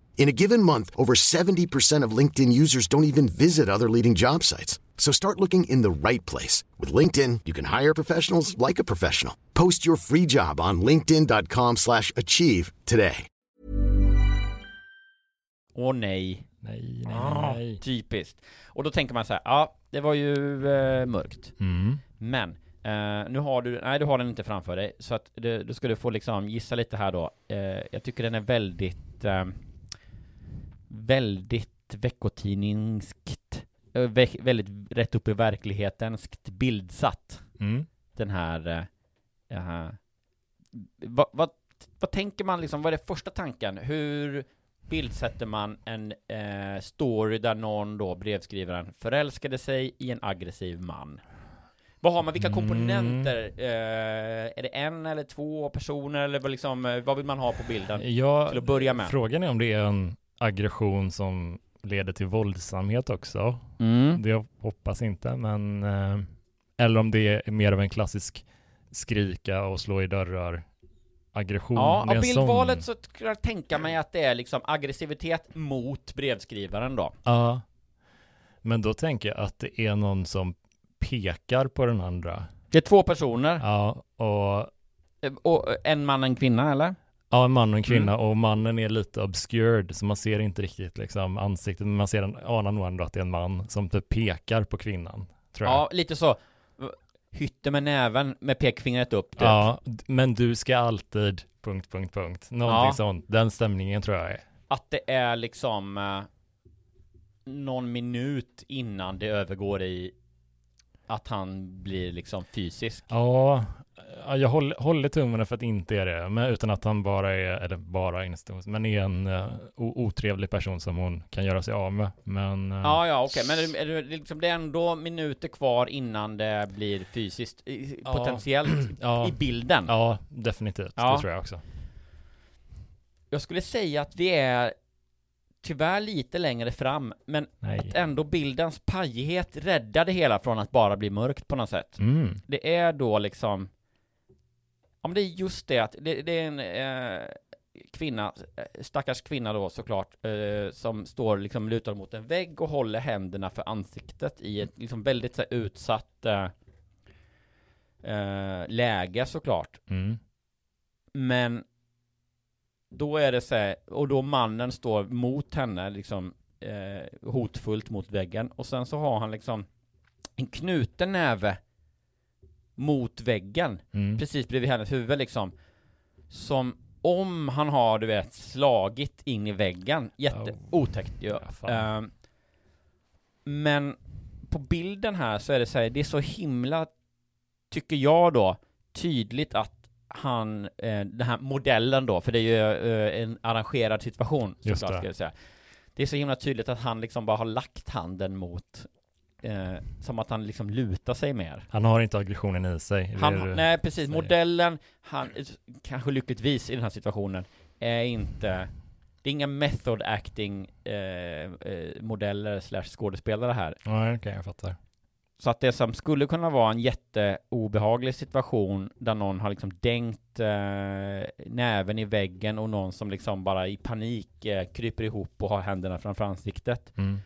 In a given month, over 70% of LinkedIn users don't even visit other leading job sites. So start looking in the right place. With LinkedIn, you can hire professionals like a professional. Post your free job on linkedin.com slash achieve today. Åh nej. Nej, nej, Ah, nej. typiskt. Och då tänker man så här, ja, det var ju eh, mörkt. Mm. Men, eh, nu har du, nej du har den inte framför dig, så att du, du ska du få liksom gissa lite här då. Eh, jag tycker den är väldigt, eh, väldigt veckotidningskt, eh, väldigt rätt upp i verklighetenskt bildsatt. Mm. Den här, eh, vad, vad, vad tänker man liksom, vad är det första tanken? Hur bildsätter man en eh, story där någon då, brevskrivaren, förälskade sig i en aggressiv man? Vad har man, vilka komponenter? Eh, är det en eller två personer eller vad liksom, vad vill man ha på bilden? Ja, Till att börja med. Frågan är om det är en aggression som leder till våldsamhet också. Mm. Det hoppas inte, men eh, eller om det är mer av en klassisk skrika och slå i dörrar aggression. Ja, av en sån- bildvalet så kan jag tänka mig att det är liksom aggressivitet mot brevskrivaren då. Ja. Men då tänker jag att det är någon som pekar på den andra. Det är två personer, Ja, och Eh, och eh, en man, en kvinna eller? Ja, en man och en kvinna Mm. och mannen är lite obscured så man ser inte riktigt liksom ansiktet men man ser en, anar nog ändå att det är en man som typ pekar på kvinnan. Tror jag. Ja, lite så. Hytter med näven med pekfingret upp typ. Ja, men du ska alltid... Punkt, punkt, punkt. Någonting Ja. sånt. Den stämningen tror jag är. Att det är liksom eh, någon minut innan det övergår i att han blir liksom fysisk. Ja, jag håller, håller tummarna för att inte är det, men utan att han bara är, eller bara men är en uh, otrevlig person som hon kan göra sig av med. Men... Uh, ja, ja, okej, okay. men är det, liksom, det är ändå minuter kvar innan det blir fysiskt, ja. potentiellt, [clears throat] ja. i bilden. Ja, definitivt. Ja. Det tror jag också. Jag skulle säga att vi är tyvärr lite längre fram, men Nej. att ändå bildens pajighet räddar det hela från att bara bli mörkt på något sätt. Mm. Det är då liksom, ja men det är just det att det, det är en eh, kvinna, eh, stackars kvinna då såklart, eh, som står liksom lutad mot en vägg och håller händerna för ansiktet i ett liksom väldigt så här, utsatt eh, eh läge såklart. Mm. Men då är det så här, och då mannen står mot henne liksom eh, hotfullt mot väggen och sen så har han liksom en knuten näve mot väggen mm. precis bredvid hennes huvud liksom som om han har du vet slagit in i väggen jätte oh. otäckt ju ja, uh, men på bilden här så är det så här, det är så himla tycker jag då tydligt att han, eh, den här modellen då, för det är ju eh, en arrangerad situation såklart ska jag säga. Det är så himla tydligt att han liksom bara har lagt handen mot eh, som att han liksom lutar sig mer. Han har inte aggressionen i sig. Han, nej, precis. Säger. Modellen, han, kanske lyckligtvis i den här situationen, är inte det är inga method acting eh, eh, modeller slash skådespelare här. Nej, okej, okay, jag fattar. Så att det som skulle kunna vara en jätteobehaglig situation där någon har liksom dängt eh, näven i väggen och någon som liksom bara i panik eh, kryper ihop och har händerna framför ansiktet. Mm.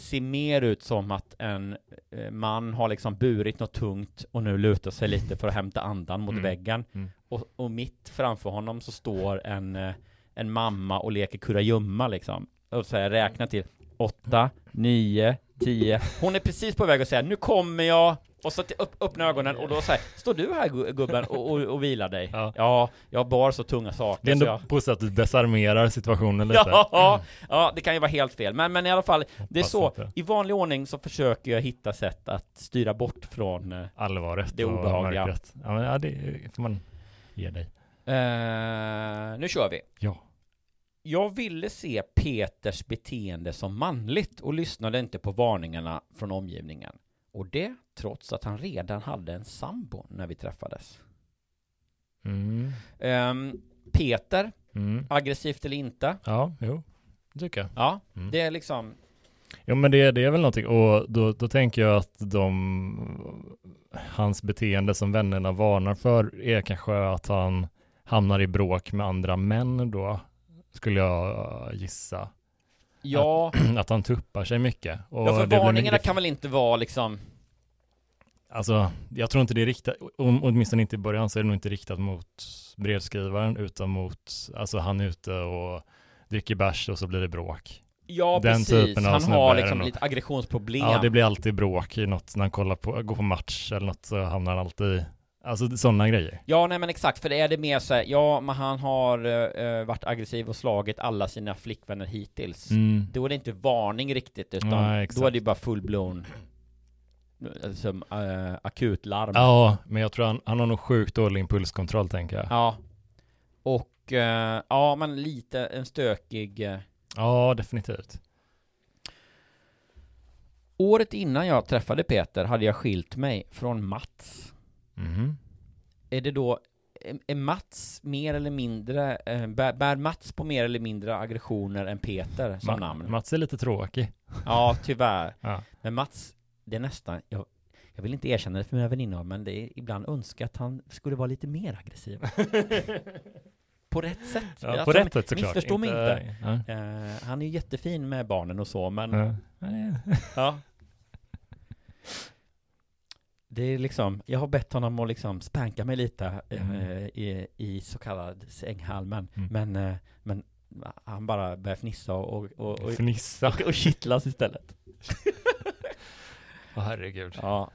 Ser mer ut som att en eh, man har liksom burit något tungt och nu lutar sig lite för att hämta andan mot mm. väggen. Mm. Och, och mitt framför honom så står en, eh, en mamma och leker kurragömma liksom. Och så här, till åtta, nio, 10. Hon är precis på väg att säga nu kommer jag och så upp, öppna ögonen och då säger står du här gubben och, och, och vilar dig? Ja. ja, jag bar så tunga saker Det är ändå jag... på att du desarmerar situationen lite Ja, ja, det kan ju vara helt fel men, men i alla fall Det är så, inte. i vanlig ordning så försöker jag hitta sätt att styra bort från eh, Allvaret det obehagliga Ja men ja, det får man ge dig uh, Nu kör vi Ja jag ville se Peters beteende som manligt och lyssnade inte på varningarna från omgivningen. Och det trots att han redan hade en sambo när vi träffades. Mm. Um, Peter, mm. aggressivt eller inte? Ja, jo, det tycker jag. Ja, mm. det är liksom Jo men det, det är väl någonting och då, då tänker jag att de hans beteende som vännerna varnar för är kanske att han hamnar i bråk med andra män då skulle jag gissa. Ja. Att, [clears throat] att han tuppar sig mycket. Och ja, för varningarna kan väl inte vara liksom Alltså, jag tror inte det är riktat, åtminstone inte i början så är det nog inte riktat mot brevskrivaren utan mot, alltså han är ute och dricker bärs och så blir det bråk. Ja Den precis, han har liksom lite aggressionsproblem. Ja, det blir alltid bråk i något när han kollar på, går på match eller något så hamnar han alltid i Alltså sådana grejer. Ja, nej men exakt, för det är det mer så här, ja, men han har uh, varit aggressiv och slagit alla sina flickvänner hittills. Mm. Då är det inte varning riktigt, utan nej, då är det bara full-blown Som uh, akutlarm. Ja, men jag tror han, han har nog sjukt dålig impulskontroll tänker jag. Ja. Och, uh, ja men lite en stökig Ja, definitivt. Året innan jag träffade Peter hade jag skilt mig från Mats. Mm. Är det då, är Mats mer eller mindre, eh, bär, bär Mats på mer eller mindre aggressioner än Peter som Ma namn? Mats är lite tråkig. Ja, tyvärr. [laughs] ja. Men Mats, det är nästan, jag, jag vill inte erkänna det för mina väninnor, men det är ibland önskat att han skulle vara lite mer aggressiv. [laughs] på rätt sätt. Ja, på alltså, rätt sätt såklart. Missförstå mig inte. Ja. Uh, han är ju jättefin med barnen och så, men... Ja. ja. [laughs] Det är liksom, jag har bett honom att liksom spanka mig lite mm. eh, i, i så kallad sänghalmen, mm. men, eh, men han bara börjar fnissa och, och, och, fnissa. och, och kittlas istället. [laughs] Oh, herregud. Ja.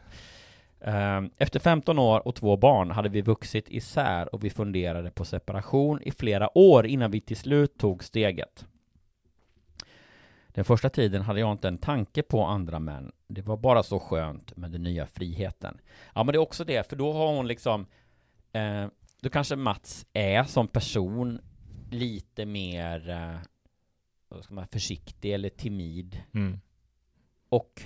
Ehm, efter 15 år och två barn hade vi vuxit isär och vi funderade på separation i flera år innan vi till slut tog steget. Den första tiden hade jag inte en tanke på andra män. Det var bara så skönt med den nya friheten. Ja, men det är också det, för då har hon liksom eh, då kanske Mats är som person lite mer eh, ska man, försiktig eller timid. Mm. Och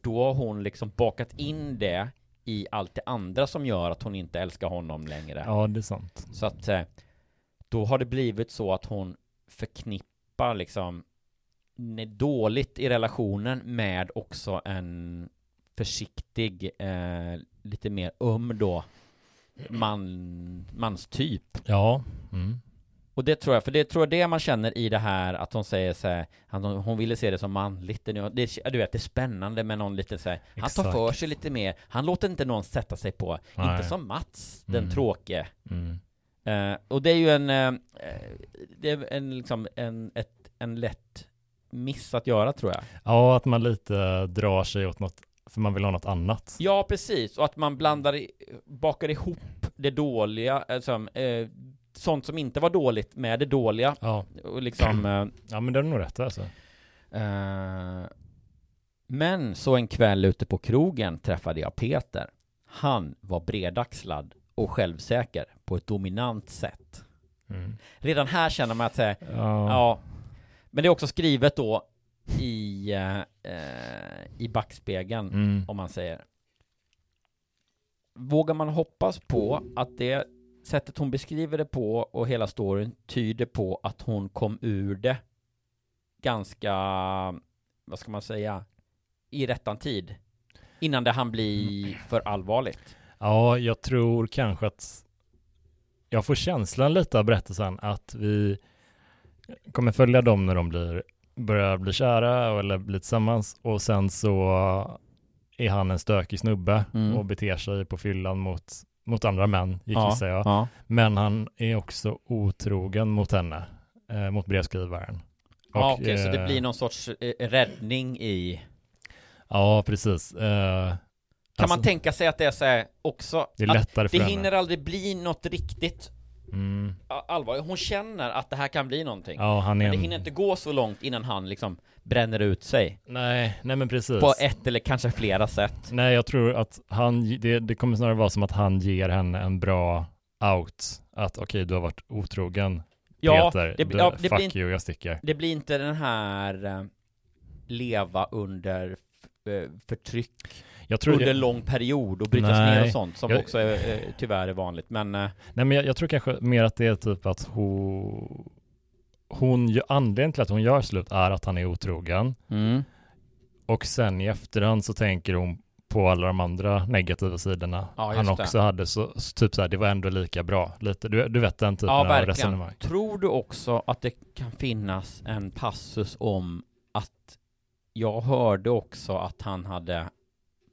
då har hon liksom bakat in det i allt det andra som gör att hon inte älskar honom längre. Ja, det är sant. Så att eh, då har det blivit så att hon förknippar liksom dåligt i relationen med också en försiktig, eh, lite mer öm då man, manstyp. Ja. Mm. Och det tror jag, för det tror jag det man känner i det här att hon säger så här, att hon, ville se det som manligt. Det, du vet, det är spännande med någon lite så här, han tar för sig lite mer, han låter inte någon sätta sig på, Nej. inte som Mats, den Mm. tråkige. Mm. Eh, och det är ju en, eh, det är en liksom en, ett, en lätt miss att göra tror jag. Ja, att man lite drar sig åt något, för man vill ha något annat. Ja, precis, och att man blandar, i, bakar ihop det dåliga, alltså, eh, sånt som inte var dåligt med det dåliga. Ja. Och liksom, eh, Ja, men det är nog rätt alltså. Eh, men så en kväll ute på krogen träffade jag Peter. Han var bredaxlad och självsäker på ett dominant sätt. Mm. Redan här känner man att säga, Ja. ja. Men det är också skrivet då i, eh, i backspegeln, Mm. om man säger. Vågar man hoppas på att det sättet hon beskriver det på och hela storyn tyder på att hon kom ur det ganska, vad ska man säga, i rättan tid. Innan det hann bli för allvarligt. Ja, jag tror kanske att jag får känslan lite av berättelsen att vi kommer följa dem när de blir, börjar bli kära eller bli tillsammans och sen så är han en stökig snubbe Mm. och beter sig på fyllan mot, mot andra män, Ja, gissar jag. ja. Men han är också otrogen mot henne, eh, mot brevskrivaren. Ja, okej, så det eh, blir någon sorts eh, räddning i... Ja, precis. Eh, Kan alltså, man tänka sig att det är så här också? Det är lättare för Det henne. hinner aldrig bli något riktigt Mm. allvar. Hon känner att det här kan bli någonting. Ja, han är Men det hinner inte gå så långt innan han liksom bränner ut sig. Nej, nej men precis. På ett eller kanske flera sätt. Nej, jag tror att han, det, det kommer snarare vara som att han ger henne en bra out. Att okej, du har varit otrogen, Ja, Peter. det, du, ja, det, fuck blir, inte- you, jag sticker. det blir inte den här eh, leva under eh, förtryck Jag tror under en lång period och brytas Nej, ner och sånt som jag- också är, tyvärr är vanligt. Men eh, Nej, men jag, jag tror kanske mer att det är typ att hon, hon, anledningen till att hon gör slut är att han är otrogen. Mm. Och sen i efterhand så tänker hon på alla de andra negativa sidorna Ja, han just det. också hade. Så, så typ så här, det var ändå lika bra. Lite, du, du vet den typen ja, av verkligen. resonemang. Tror du också att det kan finnas en passus om att jag hörde också att han hade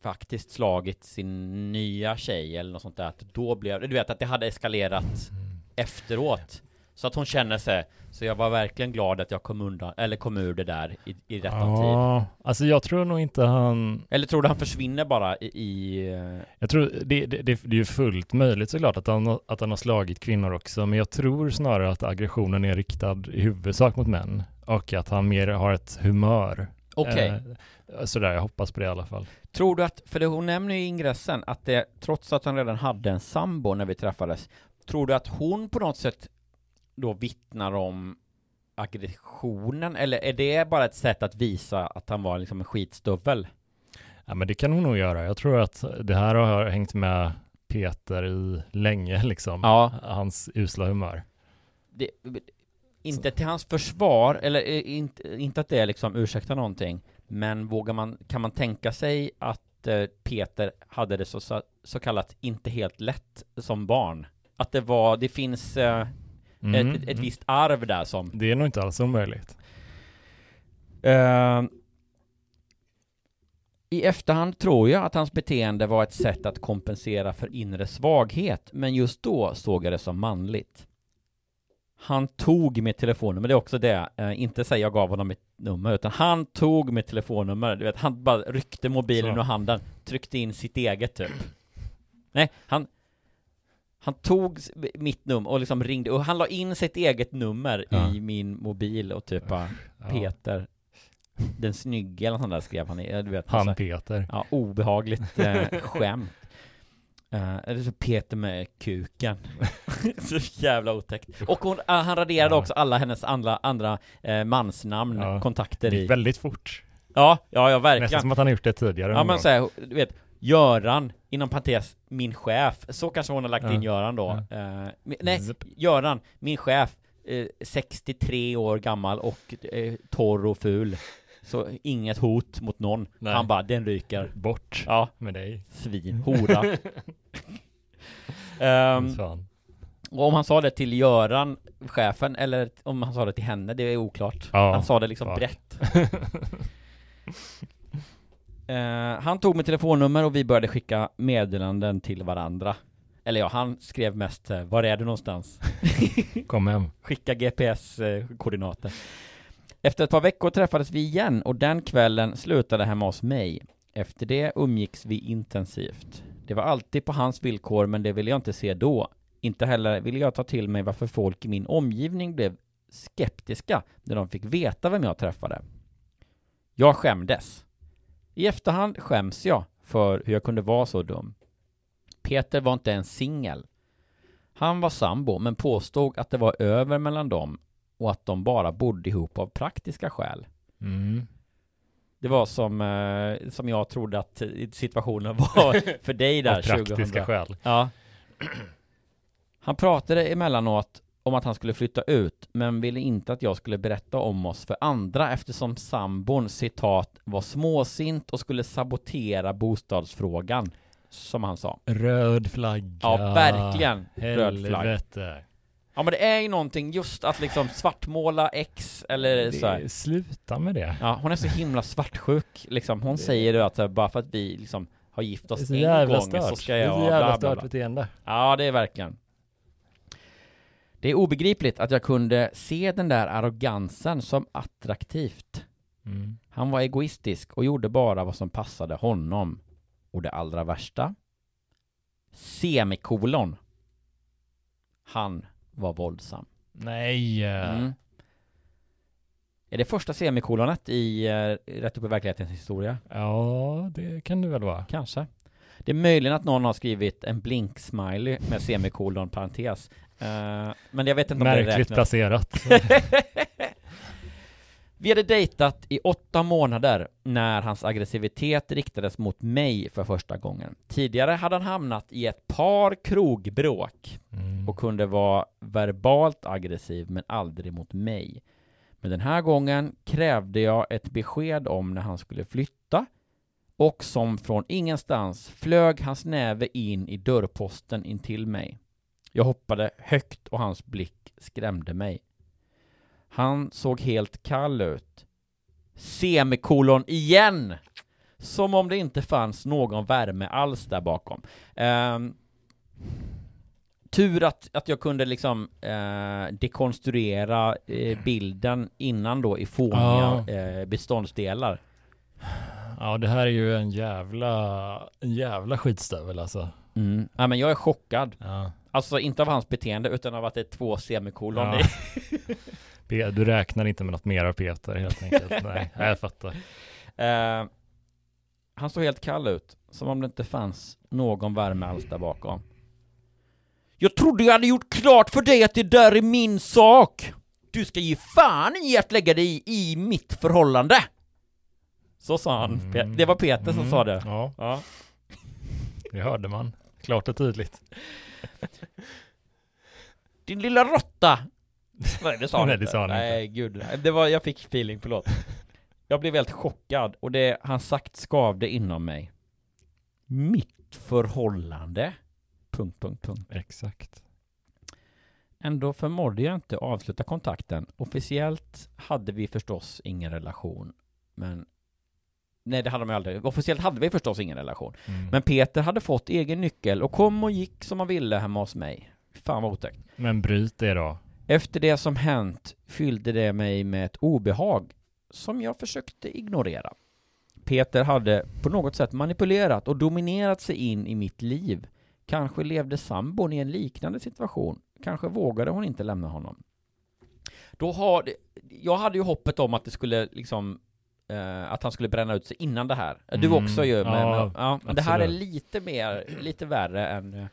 faktiskt slagit sin nya tjej eller något sånt där, att då blev, du vet att det hade eskalerat efteråt. Så att hon känner sig, så jag var verkligen glad att jag kom undan, eller kom ur det där i, i rättan tid. Ja, alltså jag tror nog inte han Eller tror du han försvinner bara i, i eh, Jag tror det, det, det, det är ju fullt möjligt såklart att han, har- att han har slagit kvinnor också, men jag tror snarare att aggressionen är riktad i huvudsak mot män och att han mer har ett humör. Okej. Eh, sådär, jag hoppas på det i alla fall. Tror du att, för det, hon nämner ju i ingressen att det, trots att han redan hade en sambo när vi träffades, tror du att hon på något sätt då vittnar om aggressionen, eller är det bara ett sätt att visa att han var liksom en skitstövel? Ja, men det kan hon nog göra. Jag tror att det här har hängt med Peter i länge, liksom. Ja. Hans usla humör. Det, inte till hans försvar, eller eh, inte, inte att det liksom ursäktar någonting, men vågar man, kan man tänka sig att eh, Peter hade det så, så, kallat inte helt lätt som barn? Att det var, det finns eh, Mm, ett, ett mm. visst arv där som Det är nog inte alls omöjligt. Eh, I efterhand tror jag att hans beteende var ett sätt att kompensera för inre svaghet, men just då såg jag det som manligt. Han tog mitt telefonnummer, det är också det, eh, inte säga jag gav honom mitt nummer, utan han tog mitt telefonnummer, du vet, han bara ryckte mobilen Så. ur handen, tryckte in sitt eget typ. Nej, han han tog mitt nummer och liksom ringde, och han la in sitt eget nummer Ja. i min mobil och typ bara. Peter Den snygga eller sånt där skrev han i, du vet Han alltså, Peter. Ja, obehagligt eh, skämt Eh, eller så Peter med kuken. [laughs] så jävla otäckt. Och hon, ah, han raderade också alla hennes andra, andra eh, mansnamn, Ja. kontakter i. väldigt fort. Ja, ja, ja verkligen. Nästan som att han har gjort det tidigare. Ja men såhär, du vet, Göran, inom parentes, min chef. Så kanske hon har lagt Ja. in Göran då. Eh, nej. Göran, min chef, eh, 63 år gammal och torr och ful. Så inget hot mot någon. Nej. Han bara, den ryker. Bort Ja, med dig. svin, hora. [laughs] Fan. och om han sa det till Göran, chefen, eller om han sa det till henne, det är oklart. Ja, han sa det liksom fuck. brett. [laughs] Eh, han tog mitt telefonnummer och vi började skicka meddelanden till varandra. Eller ja, han skrev mest eh, Var är du någonstans? [laughs] Kom hem. Skicka GPS-koordinater. Efter ett par veckor träffades vi igen och den kvällen slutade hemma hos mig. Efter det umgicks vi intensivt. Det var alltid på hans villkor, men det ville jag inte se då. Inte heller ville jag ta till mig varför folk i min omgivning blev skeptiska när de fick veta vem jag träffade. Jag skämdes. I efterhand skäms jag för hur jag kunde vara så dum. Peter var inte ens singel. Han var sambo, men påstod att det var över mellan dem och att de bara bodde ihop av praktiska skäl. Mm. Det var som, eh, som jag trodde att situationen var [laughs] för dig där Av praktiska 2000. skäl. Ja. [clears throat] Han pratade emellanåt om att han skulle flytta ut, men ville inte att jag skulle berätta om oss för andra eftersom sambon, citat, var småsint och skulle sabotera bostadsfrågan. Som han sa. Röd flagga. Ja, verkligen. Röd flagg. Helvete. Ja men det är ju någonting just att liksom svartmåla ex eller så här. Det, sluta med det. Ja, hon är så himla svartsjuk liksom. Hon säger det att så här, bara för att vi liksom har gift Det oss en gång stört. så ska Det är jag så bla, jävla bla, stört beteende. Ja, det är verkligen. Det är obegripligt att jag kunde se den där arrogansen som attraktivt. Mm. Han var egoistisk och gjorde bara vad som passade honom. Och det allra värsta? Semikolon. Han var våldsam. Nej. Mm. Är det första semikolonet i eh, Rätt upp i verklighetens historia? Ja, det kan det väl vara. Kanske. Det är möjligen att någon har skrivit en blink-smiley med semikolon parentes. Eh, men jag vet inte om det Märkligt räknas. placerat. [laughs] Vi hade dejtat i åtta månader när hans aggressivitet riktades mot mig för första gången. Tidigare hade han hamnat i ett par krogbråk Mm. och kunde vara verbalt aggressiv men aldrig mot mig. Men den här gången krävde jag ett besked om när han skulle flytta och som från ingenstans flög hans näve in i dörrposten intill mig. Jag hoppade högt och hans blick skrämde mig. Han såg helt kall ut. Semikolon igen! Som om det inte fanns någon värme alls där bakom. Ehm, tur att, att jag kunde liksom eh, dekonstruera eh, bilden innan då i fåniga Ja. eh, beståndsdelar. Ja, det här är ju en jävla, en jävla skitstövel alltså. Mm. Ja, men jag är chockad. Ja. Alltså inte av hans beteende utan av att det är två semikolon Ja. i. [laughs] Du räknar inte med något mer av Peter helt enkelt. [laughs] Nej, jag fattar. Eh, han såg helt kall ut, som om det inte fanns någon värme alls där bakom. Jag trodde jag hade gjort klart för dig att det där är min sak! Du ska ge fan i att lägga dig i, i mitt förhållande! Så sa han. Mm. Det var Peter som Mm. sa det. Ja, Ja. det hörde man. Klart och tydligt. Din lilla råtta! [laughs] Nej, det sa han Nej, inte. det sa han Nej, gud. Det var, jag fick feeling, förlåt. [laughs] Jag blev helt chockad och det han sagt skavde inom mig. Mitt förhållande? Punkt, punkt, punkt. Exakt. Ändå förmådde jag inte avsluta kontakten. Officiellt hade vi förstås ingen relation. Men... Nej, det hade de aldrig. Officiellt hade vi förstås ingen relation. Mm. Men Peter hade fått egen nyckel och kom och gick som han ville hemma hos mig. Fan vad otäckt. Men bryt det då. Efter det som hänt fyllde det mig med ett obehag som jag försökte ignorera. Peter hade på något sätt manipulerat och dominerat sig in i mitt liv. Kanske levde sambon i en liknande situation. Kanske vågade hon inte lämna honom. Då har jag hade ju hoppet om att det skulle liksom eh, att han skulle bränna ut sig innan det här. Du Mm, också ju, men, ja, ja, men det här är lite mer, lite värre än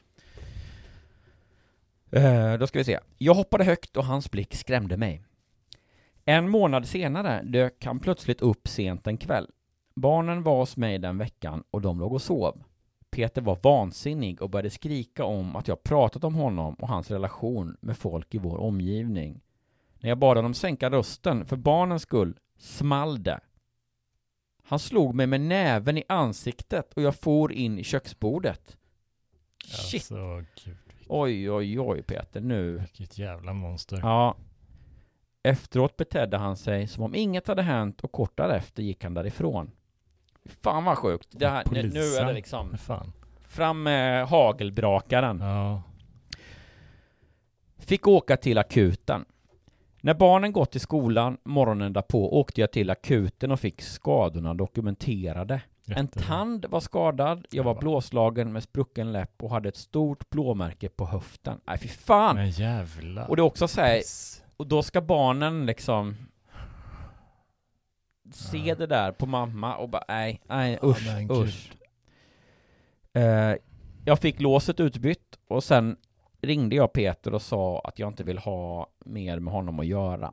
eh, Då ska vi se. Jag hoppade högt och hans blick skrämde mig. En månad senare dök han plötsligt upp sent en kväll. Barnen var hos mig den veckan och de låg och sov. Peter var vansinnig och började skrika om att jag pratat om honom och hans relation med folk i vår omgivning. När jag bad honom sänka rösten för barnens skull small det. Han slog mig med näven i ansiktet och jag for in i köksbordet. Shit! Alltså, gud, Oj, oj, oj Peter, nu. vilket jävla monster. Ja. Efteråt betedde han sig som om inget hade hänt och kort därefter gick han därifrån. Fan vad sjukt. Det här, nu, nu är det liksom fan. fram med hagelbrakaren. Ja. Fick åka till akuten. När barnen gått till skolan morgonen därpå åkte jag till akuten och fick skadorna dokumenterade. En Jättebra. tand var skadad, jag var blåslagen med sprucken läpp och hade ett stort blåmärke på höften. Nej fy fan! Men jävlar. Och det är också så här, och då ska barnen liksom se Ja. det där på mamma och bara nej, nej Ja, usch, gud. usch. Eh, jag fick låset utbytt och sen ringde jag Peter och sa att jag inte vill ha mer med honom att göra.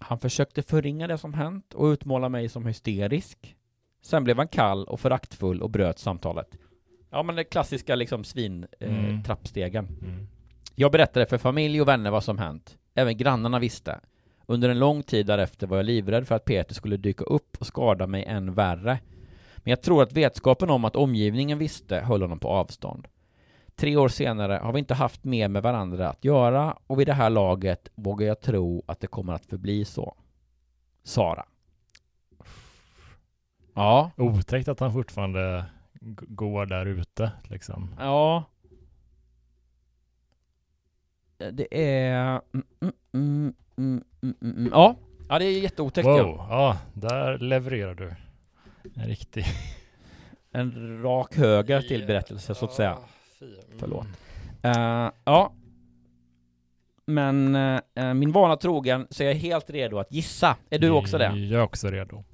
Han försökte förringa det som hänt och utmåla mig som hysterisk. Sen blev han kall och föraktfull och bröt samtalet. Ja men det klassiska liksom svin eh, Mm. Mm. Jag berättade för familj och vänner vad som hänt. Även grannarna visste. Under en lång tid därefter var jag livrädd för att Peter skulle dyka upp och skada mig än värre. Men jag tror att vetskapen om att omgivningen visste höll honom på avstånd. Tre år senare har vi inte haft mer med varandra att göra och vid det här laget vågar jag tro att det kommer att förbli så. Sara. Ja. Otäckt att han fortfarande går där ute liksom. Ja. Det är... Mm, mm, mm, mm, mm, mm. Ja. ja, det är jätteotäckt. Wow, Ja. ja, där levererar du. En riktig... [laughs] En rak höger till berättelse, så att säga. fy. Förlåt. Eh, ja. Men eh, min vana trogen så är jag helt redo att gissa. Är du också det? Jag är också redo.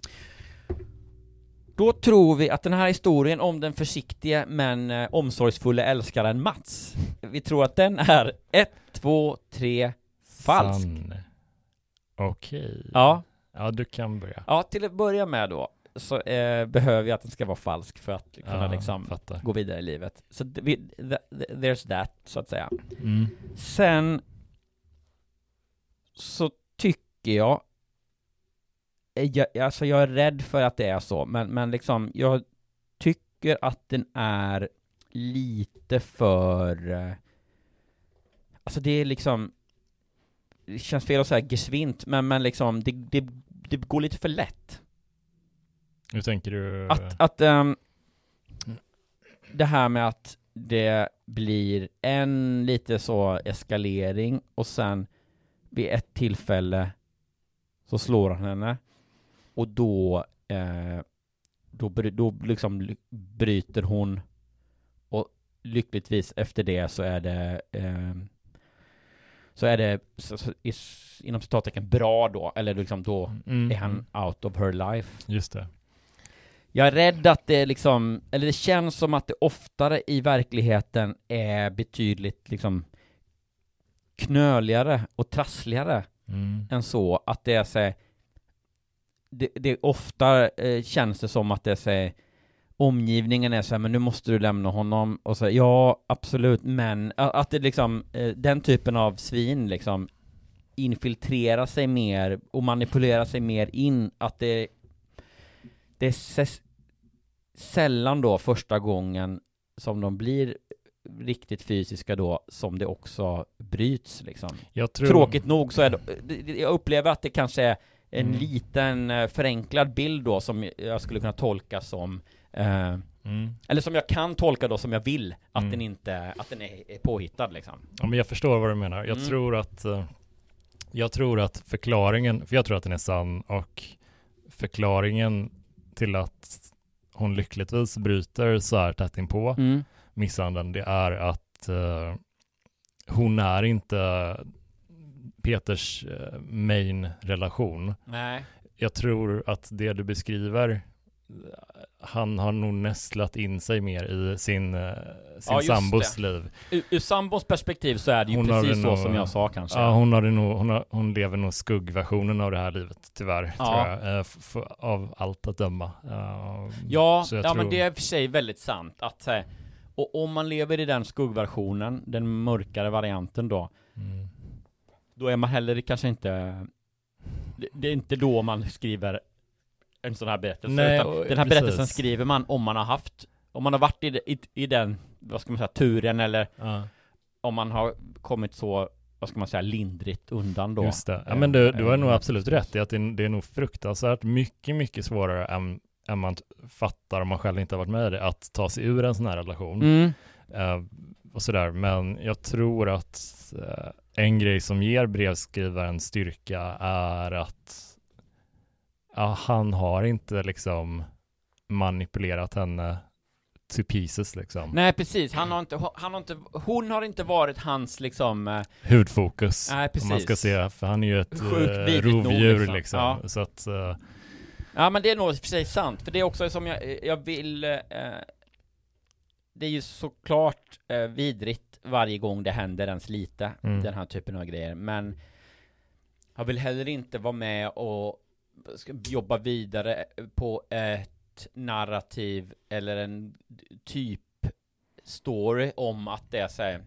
Då tror vi att den här historien om den försiktige men eh, omsorgsfulla älskaren Mats, vi tror att den är ett, två, tre, falsk. Sann. Okej. Ja. Ja, du kan börja. Ja, till att börja med då så eh, behöver jag att den ska vara falsk för att kunna Ja, liksom fattar. gå vidare i livet. Så vi, th, th, there's that, så att säga. Mm. Sen så tycker jag, jag, alltså jag är rädd för att det är så, men, men liksom jag tycker att den är lite för, eh, alltså det är liksom, det känns fel att säga gesvint, men, men liksom det, det, det går lite för lätt. Hur tänker du? Att, att ehm, det här med att det blir en lite så eskalering och sen vid ett tillfälle så slår han henne och då eh, då, då liksom bryter hon och lyckligtvis efter det så är det eh, så är det så, så, is, inom citattecken bra då, eller liksom då Mm, är han out of her life. Just det. Jag är rädd att det liksom, eller det känns som att det oftare i verkligheten är betydligt liksom knöligare och trassligare Mm. än så, att det är så här, det, det ofta eh, känns det som att det är här, omgivningen är så här, men nu måste du lämna honom och så här, ja absolut, men att det liksom, eh, den typen av svin liksom infiltrerar sig mer och manipulerar sig mer in, att det det är sällan då första gången som de blir riktigt fysiska då som det också bryts liksom. Tror... Tråkigt nog så är det- jag upplever att det kanske är en Mm. liten eh, förenklad bild då som jag skulle kunna tolka som eh, Mm. eller som jag kan tolka då som jag vill att Mm. den inte, att den är, är påhittad liksom. Ja, men jag förstår vad du menar. Jag Mm. tror att eh, jag tror att förklaringen, för jag tror att den är sann och förklaringen till att hon lyckligtvis bryter så här tätt inpå Mm. misshandeln, det är att eh, hon är inte Peters eh, main relation. Nej. jag tror att det du beskriver, han har nog nästlat in sig mer i sin, eh, sin Ja, sambos det. liv. Ur, ur sambons perspektiv så är det ju Hon precis så nog- som jag sa kanske. Ja, hon, har nog, hon, har, hon lever nog skuggversionen av det här livet, tyvärr, Ja. tror jag, eh, av allt att döma. Ja, ja tror- men det är för sig väldigt sant att och om man lever i den skuggversionen, den mörkare varianten då, Mm. Då är man heller kanske inte det, är inte då man skriver en sån här berättelse, Nej, och- den här precis. berättelsen skriver man om man har haft, om man har varit i, i, i den, vad ska man säga, turen eller Ja. om man har kommit så, vad ska man säga, lindrigt undan då. Just det. Ja, Eh, men du, du har eh, nog absolut rätt i att det, är- det är nog fruktansvärt mycket, mycket svårare än, än man fattar om man själv inte har varit med i det, att ta sig ur en sån här relation. Mm. Eh, och sådär. Men jag tror att en grej som ger brevskrivaren styrka är att ja, han har inte liksom manipulerat henne to pieces liksom. Nej precis, han har inte, han har inte, hon har inte varit hans liksom eh, Hudfokus, Nej, om man ska precis. se, för han är ju ett Sjukt eh, vidrigt nog, rovdjur liksom. liksom. Ja. Så att, eh, Ja men det är nog i och för sig sant, för det är också som jag, jag vill eh, Det är ju såklart eh, vidrigt varje gång det händer ens lite, Mm. den här typen av grejer, men Jag vill heller inte vara med och jobba vidare på ett narrativ eller en typ story om att det är så här,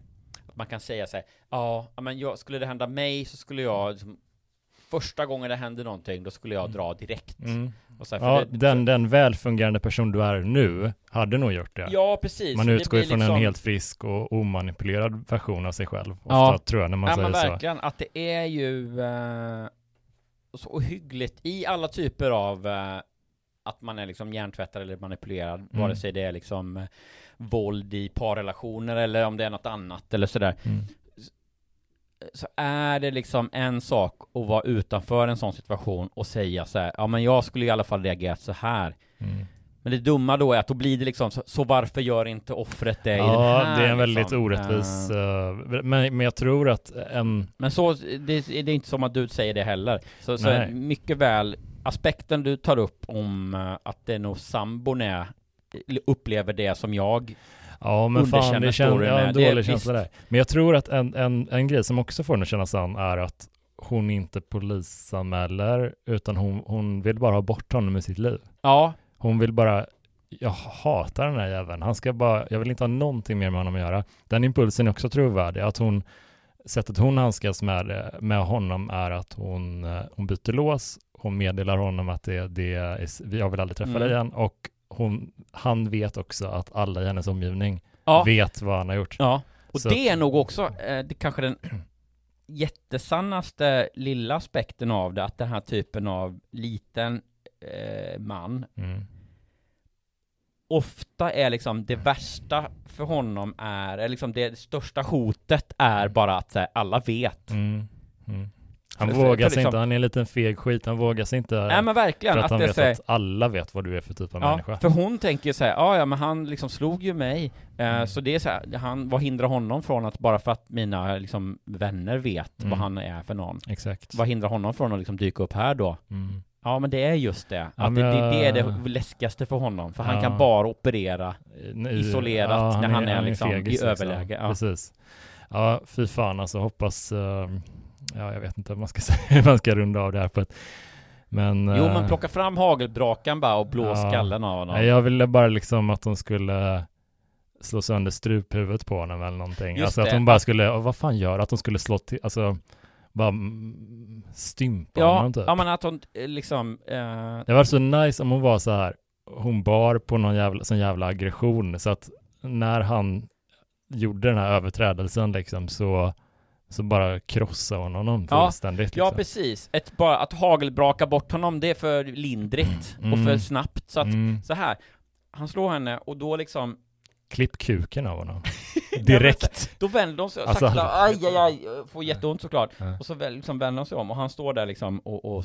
att man kan säga så här, ja, ja, men jag, skulle det hända mig så skulle jag liksom, första gången det händer någonting, då skulle jag dra direkt. Mm. Så här, Ja, det- den, den välfungerande person du är nu hade nog gjort det. Ja, precis. Man utgår från en liksom- helt frisk och omanipulerad version av sig själv. Ofta Ja. tror jag när man ja, säger men så. verkligen, att det är ju eh, så ohyggligt i alla typer av eh, att man är liksom hjärntvättad eller manipulerad, Mm. vare sig det är liksom eh, våld i parrelationer eller om det är något annat eller sådär. Mm. Så är det liksom en sak att vara utanför en sån situation och säga så här, ja men jag skulle i alla fall reagerat så här. Mm. Men det dumma då är att då blir det liksom, så, så varför gör inte offret det i den Ja, här det är en väldigt liksom? orättvis, eh, men, men jag tror att en, Men så, det, det är inte som att du säger det heller. Så, så mycket väl, aspekten du tar upp om eh, att det är nog sambon är, upplever det som jag ja men fan det känns, ja, en Det dålig känsla visst. där. Men jag tror att en, en, en grej som också får henne känna sann är att hon inte polisanmäler, utan hon, hon vill bara ha bort honom ur sitt liv. Ja, Hon vill bara, jag hatar den här jäveln. Han ska bara, jag vill inte ha någonting mer med honom att göra. Den impulsen är också trovärdig. Att hon, sättet hon handskas med, med honom är att hon, eh, hon byter lås, hon meddelar honom att det, det är, jag vill aldrig träffa Mm. dig igen och hon, han vet också att alla i hennes omgivning ja, vet vad han har gjort. ja. Och Så det är nog också, eh, det kanske den [clears throat] jättesannaste lilla aspekten av det, att den här typen av liten eh, man Mm. ofta är liksom det värsta för honom är, eller liksom det största hotet är bara att här, alla vet. Mm. Mm. Han För- vågar för sig liksom- inte, han är en liten feg skit, han vågar sig inte Nej men verkligen, för att, att han vet här, att alla vet vad du är för typ av Ja, människa. för hon tänker ju såhär, ja ja men han liksom slog ju mig, eh, Mm. så det är så här, han, vad hindrar honom från att bara för att mina liksom vänner vet Mm. vad han är för någon? Exakt. Vad hindrar honom från att liksom dyka upp här då? Mm. Ja men det är just det, Ja, att det, men det, det är det läskigaste för honom, för han Ja. kan bara operera Nej, isolerat när han är liksom i fegis, överläge, ja. Precis. Ja, fy fan alltså, hoppas, eh, ja jag vet inte vad man ska [laughs] säga, hur man ska runda av det här på ett, men... Jo eh, men plocka fram hagelbrakan bara och blå ja. skallen av honom jag ville bara liksom att hon skulle slå sönder struphuvudet på honom eller någonting. Just alltså att det. hon bara skulle, vad fan gör att hon skulle slå till, alltså bara stympa Ja, honom typ. ja men att hon eh, liksom, eh, Det var så nice om hon var så här, hon bar på någon jävla, sån jävla aggression så att när han gjorde den här överträdelsen liksom så, så bara krossade hon honom Ja, fullständigt. Ja liksom. precis, ett, bara att hagelbraka bort honom det är för lindrigt och Mm. för snabbt så att Mm. så här han slår henne och då liksom Klipp kuken av honom. [laughs] Direkt. Då vänder hon sig Alltså- sakta, aj aj aj, får jätteont såklart Ja. Och så liksom vänder hon sig om och han står där liksom och, och, och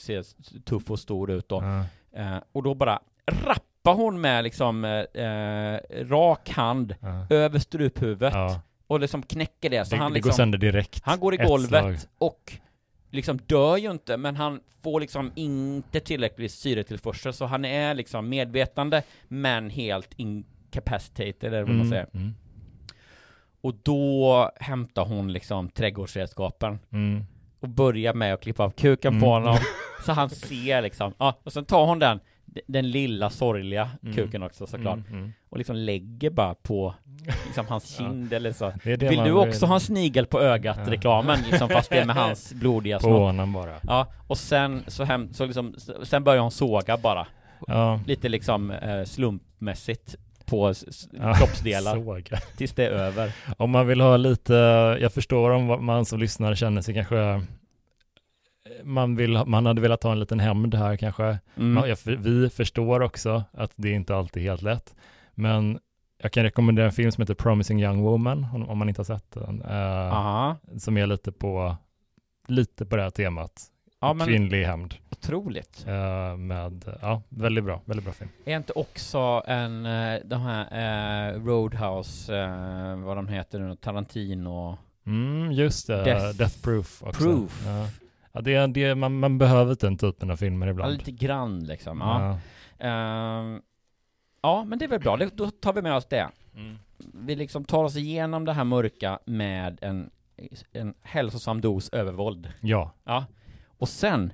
ser tuff och stor ut då Ja. eh, Och då bara rappar hon med liksom eh, eh, rak hand Ja. över struphuvudet. Och liksom knäcker det så Det, han det går liksom sönder direkt. Han går i golvet och liksom dör ju inte, men han får liksom inte tillräcklig syretillförsel, så han är liksom medvetande, men helt incapacitated, eller vad man Mm, säger. mm, Och då hämtar hon liksom trädgårdsredskapen mm. och börjar med att klippa av kuken Mm. på honom, [laughs] så han ser liksom, ja, och sen tar hon den, den lilla sorgliga Mm. kuken också såklart, Mm, mm. Och liksom lägger bara på liksom hans Ja. kind eller så. Det det Vill du vill- också ha en snigel på ögat Ja. reklamen liksom fast det är med hans [laughs] blodiga På snopp? honom bara. Ja, och sen så, hem, så liksom, sen börjar hon såga bara Ja. Lite liksom eh, slumpmässigt på Ja, kroppsdelar såga. Tills det är över Om man vill ha lite, jag förstår om man som lyssnare känner sig kanske man, vill, man hade velat ha en liten hämnd här kanske. Mm. Man, jag, vi förstår också att det inte alltid är helt lätt. Men jag kan rekommendera en film som heter Promising Young Woman, om, om man inte har sett den. eh, som är lite på, lite på det här temat. Ja, Kvinnlig hämnd. Otroligt Eh, med, ja, väldigt bra, väldigt bra film. Är inte också en, eh, de här eh, Roadhouse, eh, vad de heter nu, Tarantino Mm, just det, Death- Death, Proof också. Proof. Ja. Ja, det, det, man, man behöver den typen av filmer Ja, ibland. lite grann liksom, ja. Ja. Ja, men det är väl bra, det, då tar vi med oss det. Mm. Vi liksom tar oss igenom det här mörka med en, en hälsosam dos övervåld. Ja. Ja. Och sen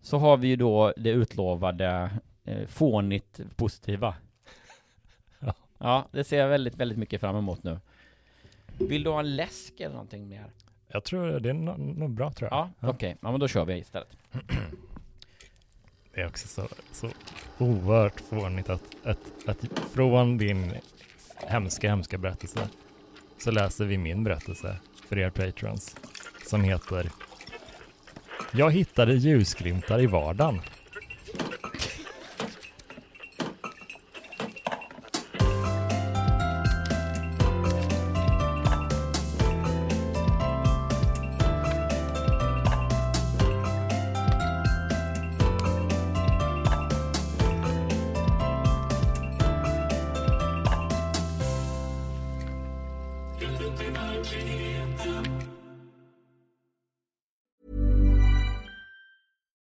så har vi ju då det utlovade eh, fånigt positiva. Ja. Ja, det ser jag väldigt, väldigt mycket fram emot nu. Vill du ha en läsk eller någonting mer? Jag tror det är nog bra tror jag. Ja, okej. Ja, men då kör vi istället. [clears throat] Det är också så, så oerhört fånigt att, att, att från din hemska, hemska berättelse så läser vi min berättelse för er patrons som heter Jag hittade ljusglimtar i vardagen.